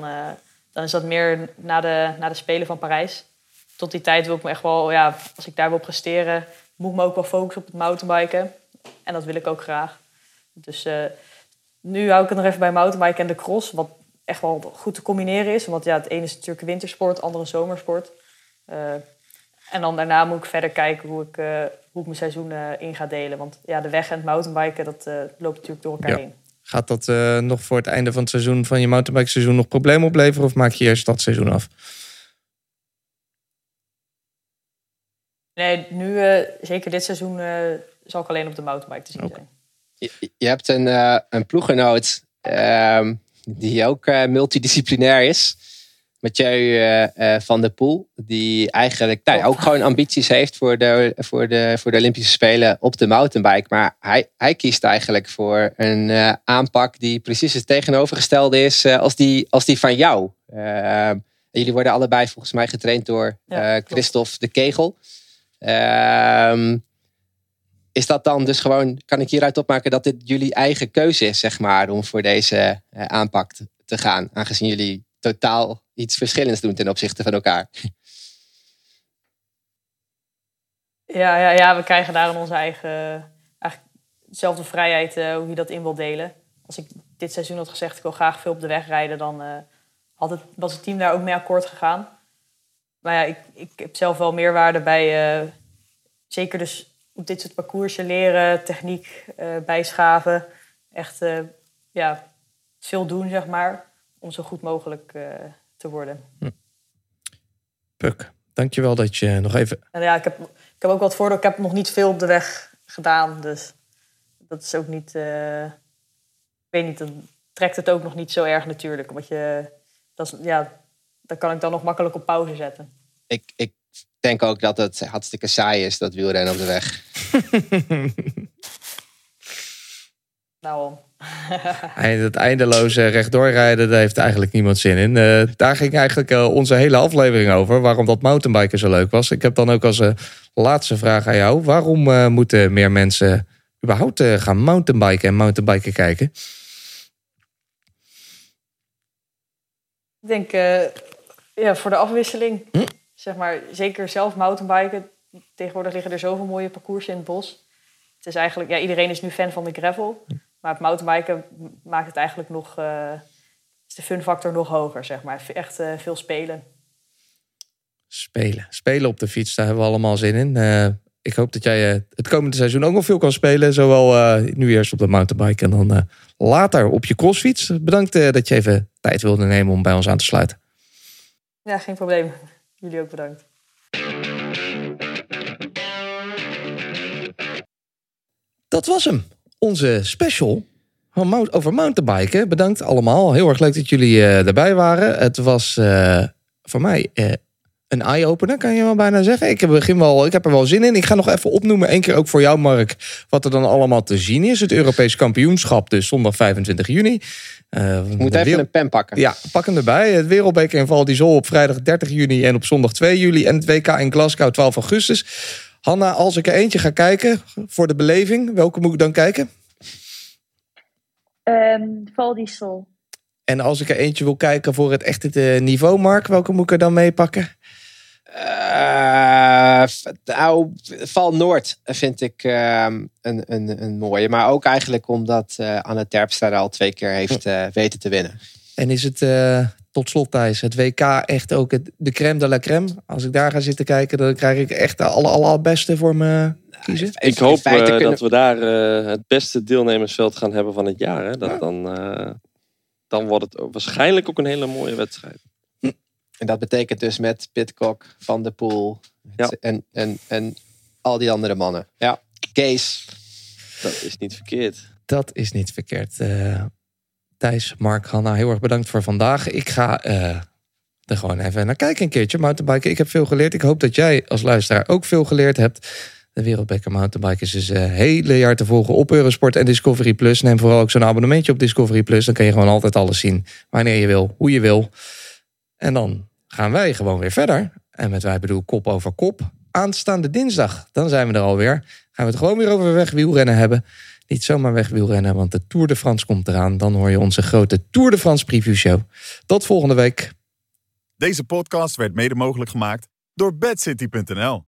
dan is dat meer na de, na de Spelen van Parijs. Tot die tijd wil ik me echt wel, ja, als ik daar wil presteren, moet ik me ook wel focussen op het mountainbiken. En dat wil ik ook graag. Dus nu hou ik het nog even bij mountainbiken en de cross, wat echt wel goed te combineren is. Want ja, het ene is natuurlijk wintersport, het andere zomersport. Uh, en dan daarna moet ik verder kijken hoe ik, uh, hoe ik mijn seizoen in ga delen. Want ja, de weg en het mountainbiken, dat loopt natuurlijk door elkaar heen. Gaat dat uh, nog voor het einde van het seizoen van je mountainbike seizoen nog problemen opleveren? Of maak je eerst dat seizoen af? Nee, nu uh, zeker dit seizoen uh, zal ik alleen op de mountainbike te zien zijn. Je, je, hebt een, een ploeggenoot ehm, die ook multidisciplinair is. Mathieu uh, van der Poel. Die eigenlijk nou, ook gewoon ambities heeft voor de, voor, de, voor de Olympische Spelen op de mountainbike. Maar hij, hij kiest eigenlijk voor een uh, aanpak die precies het tegenovergestelde is als, die, als die van jou. jullie worden allebei volgens mij getraind door ja, Christophe de Kegel. Ehm, is dat dan dus gewoon, kan ik hieruit opmaken dat dit jullie eigen keuze is, zeg maar, om voor deze aanpak te gaan, aangezien jullie totaal iets verschillends doen ten opzichte van elkaar? Ja, ja, ja we krijgen daar in onze eigen, dezelfde vrijheid uh, hoe je dat in wil delen. Als ik dit seizoen had gezegd, ik wil graag veel op de weg rijden, dan uh, had het, was het team daar ook mee akkoord gegaan. Maar ja, ik, ik heb zelf wel meerwaarde bij, uh, zeker dus op dit soort parcoursen leren, techniek bijschaven. Echt ja, veel doen, zeg maar, om zo goed mogelijk te worden. Hm. Puk, dankjewel dat je nog even... En ja, ik heb, ik heb ook wat voordeel. Ik heb nog niet veel op de weg gedaan. Dus dat is ook niet... Uh, ik weet niet, dan trekt het ook nog niet zo erg natuurlijk. Omdat je... Dat is, ja, dan kan ik dan nog makkelijk op pauze zetten. Ik, ik denk ook dat het hartstikke saai is, dat wielrennen op de weg. <laughs> nou, <laughs> het eindeloze rechtdoorrijden, daar heeft eigenlijk niemand zin in. Uh, daar ging eigenlijk uh, onze hele aflevering over. Waarom dat mountainbiken zo leuk was. Ik heb dan ook als uh, laatste vraag aan jou. Waarom moeten meer mensen überhaupt gaan mountainbiken en mountainbiken kijken? Ik denk ja, voor de afwisseling. Hm? Zeg maar, zeker zelf mountainbiken. Tegenwoordig liggen er zoveel mooie parcoursen in het bos. Het is eigenlijk, ja, iedereen is nu fan van de gravel. Maar het mountainbiken maakt het eigenlijk nog... Uh, is de funfactor nog hoger, zeg maar. Echt uh, veel spelen. Spelen. Spelen op de fiets, daar hebben we allemaal zin in. Uh, ik hoop dat jij het komende seizoen ook nog veel kan spelen. Zowel nu eerst op de mountainbike en dan later op je crossfiets. Bedankt dat je even tijd wilde nemen om bij ons aan te sluiten. Ja, geen probleem. Jullie ook bedankt. Dat was hem onze special over mountainbiken. Bedankt allemaal. Heel erg leuk dat jullie uh, erbij waren. Het was uh, voor mij uh, een eye-opener, kan je wel bijna zeggen. Ik heb, begin wel, ik heb er wel zin in. Ik ga nog even opnoemen, één keer ook voor jou, Mark, wat er dan allemaal te zien is. Het Europees kampioenschap, dus zondag 25 juni. Uh, moet even een pen pakken. Ja, pak hem erbij. Het Wereldbeker in Val op vrijdag 30 juni en op zondag 2 juli. En het WK in Glasgow 12 augustus. Hanna, als ik er eentje ga kijken voor de beleving, welke moet ik dan kijken? Um, Val Sol. En als ik er eentje wil kijken voor het echte niveau, Mark, welke moet ik er dan mee pakken? Uh, nou, Val Noord vind ik uh, een, een, een mooie. Maar ook eigenlijk omdat uh, Anne Terpstra al twee keer heeft uh, weten te winnen. En is het tot slot, Thijs, het WK echt ook het, de crème de la crème. Als ik daar ga zitten kijken, dan krijg ik echt de aller, allerbeste voor me kiezen. Ik hoop uh, dat we daar uh, het beste deelnemersveld gaan hebben van het jaar. Hè? Dat ja. dan, uh, dan wordt het waarschijnlijk ook een hele mooie wedstrijd. En dat betekent dus met Pitcock, Van der Poel ja. en, en, en al die andere mannen. Ja, Kees. Dat is niet verkeerd. Dat is niet verkeerd. Thijs, Mark, Hanna, heel erg bedankt voor vandaag. Ik ga uh, er gewoon even naar kijken een keertje. Mountainbiken, ik heb veel geleerd. Ik hoop dat jij als luisteraar ook veel geleerd hebt. De Wereldbeker Mountainbike is dus uh, hele jaar te volgen op Eurosport en Discovery Plus. Neem vooral ook zo'n abonnementje op Discovery Plus. Dan kan je gewoon altijd alles zien. Wanneer je wil, hoe je wil. En dan gaan wij gewoon weer verder. En met wij bedoel kop over kop. Aanstaande dinsdag, dan zijn we er alweer. Gaan we het gewoon weer over wegwielrennen hebben niet zomaar weg wil rennen, want de Tour de France komt eraan. Dan hoor je onze grote Tour de France preview show. Tot volgende week. Deze podcast werd mede mogelijk gemaakt door bedcity.nl.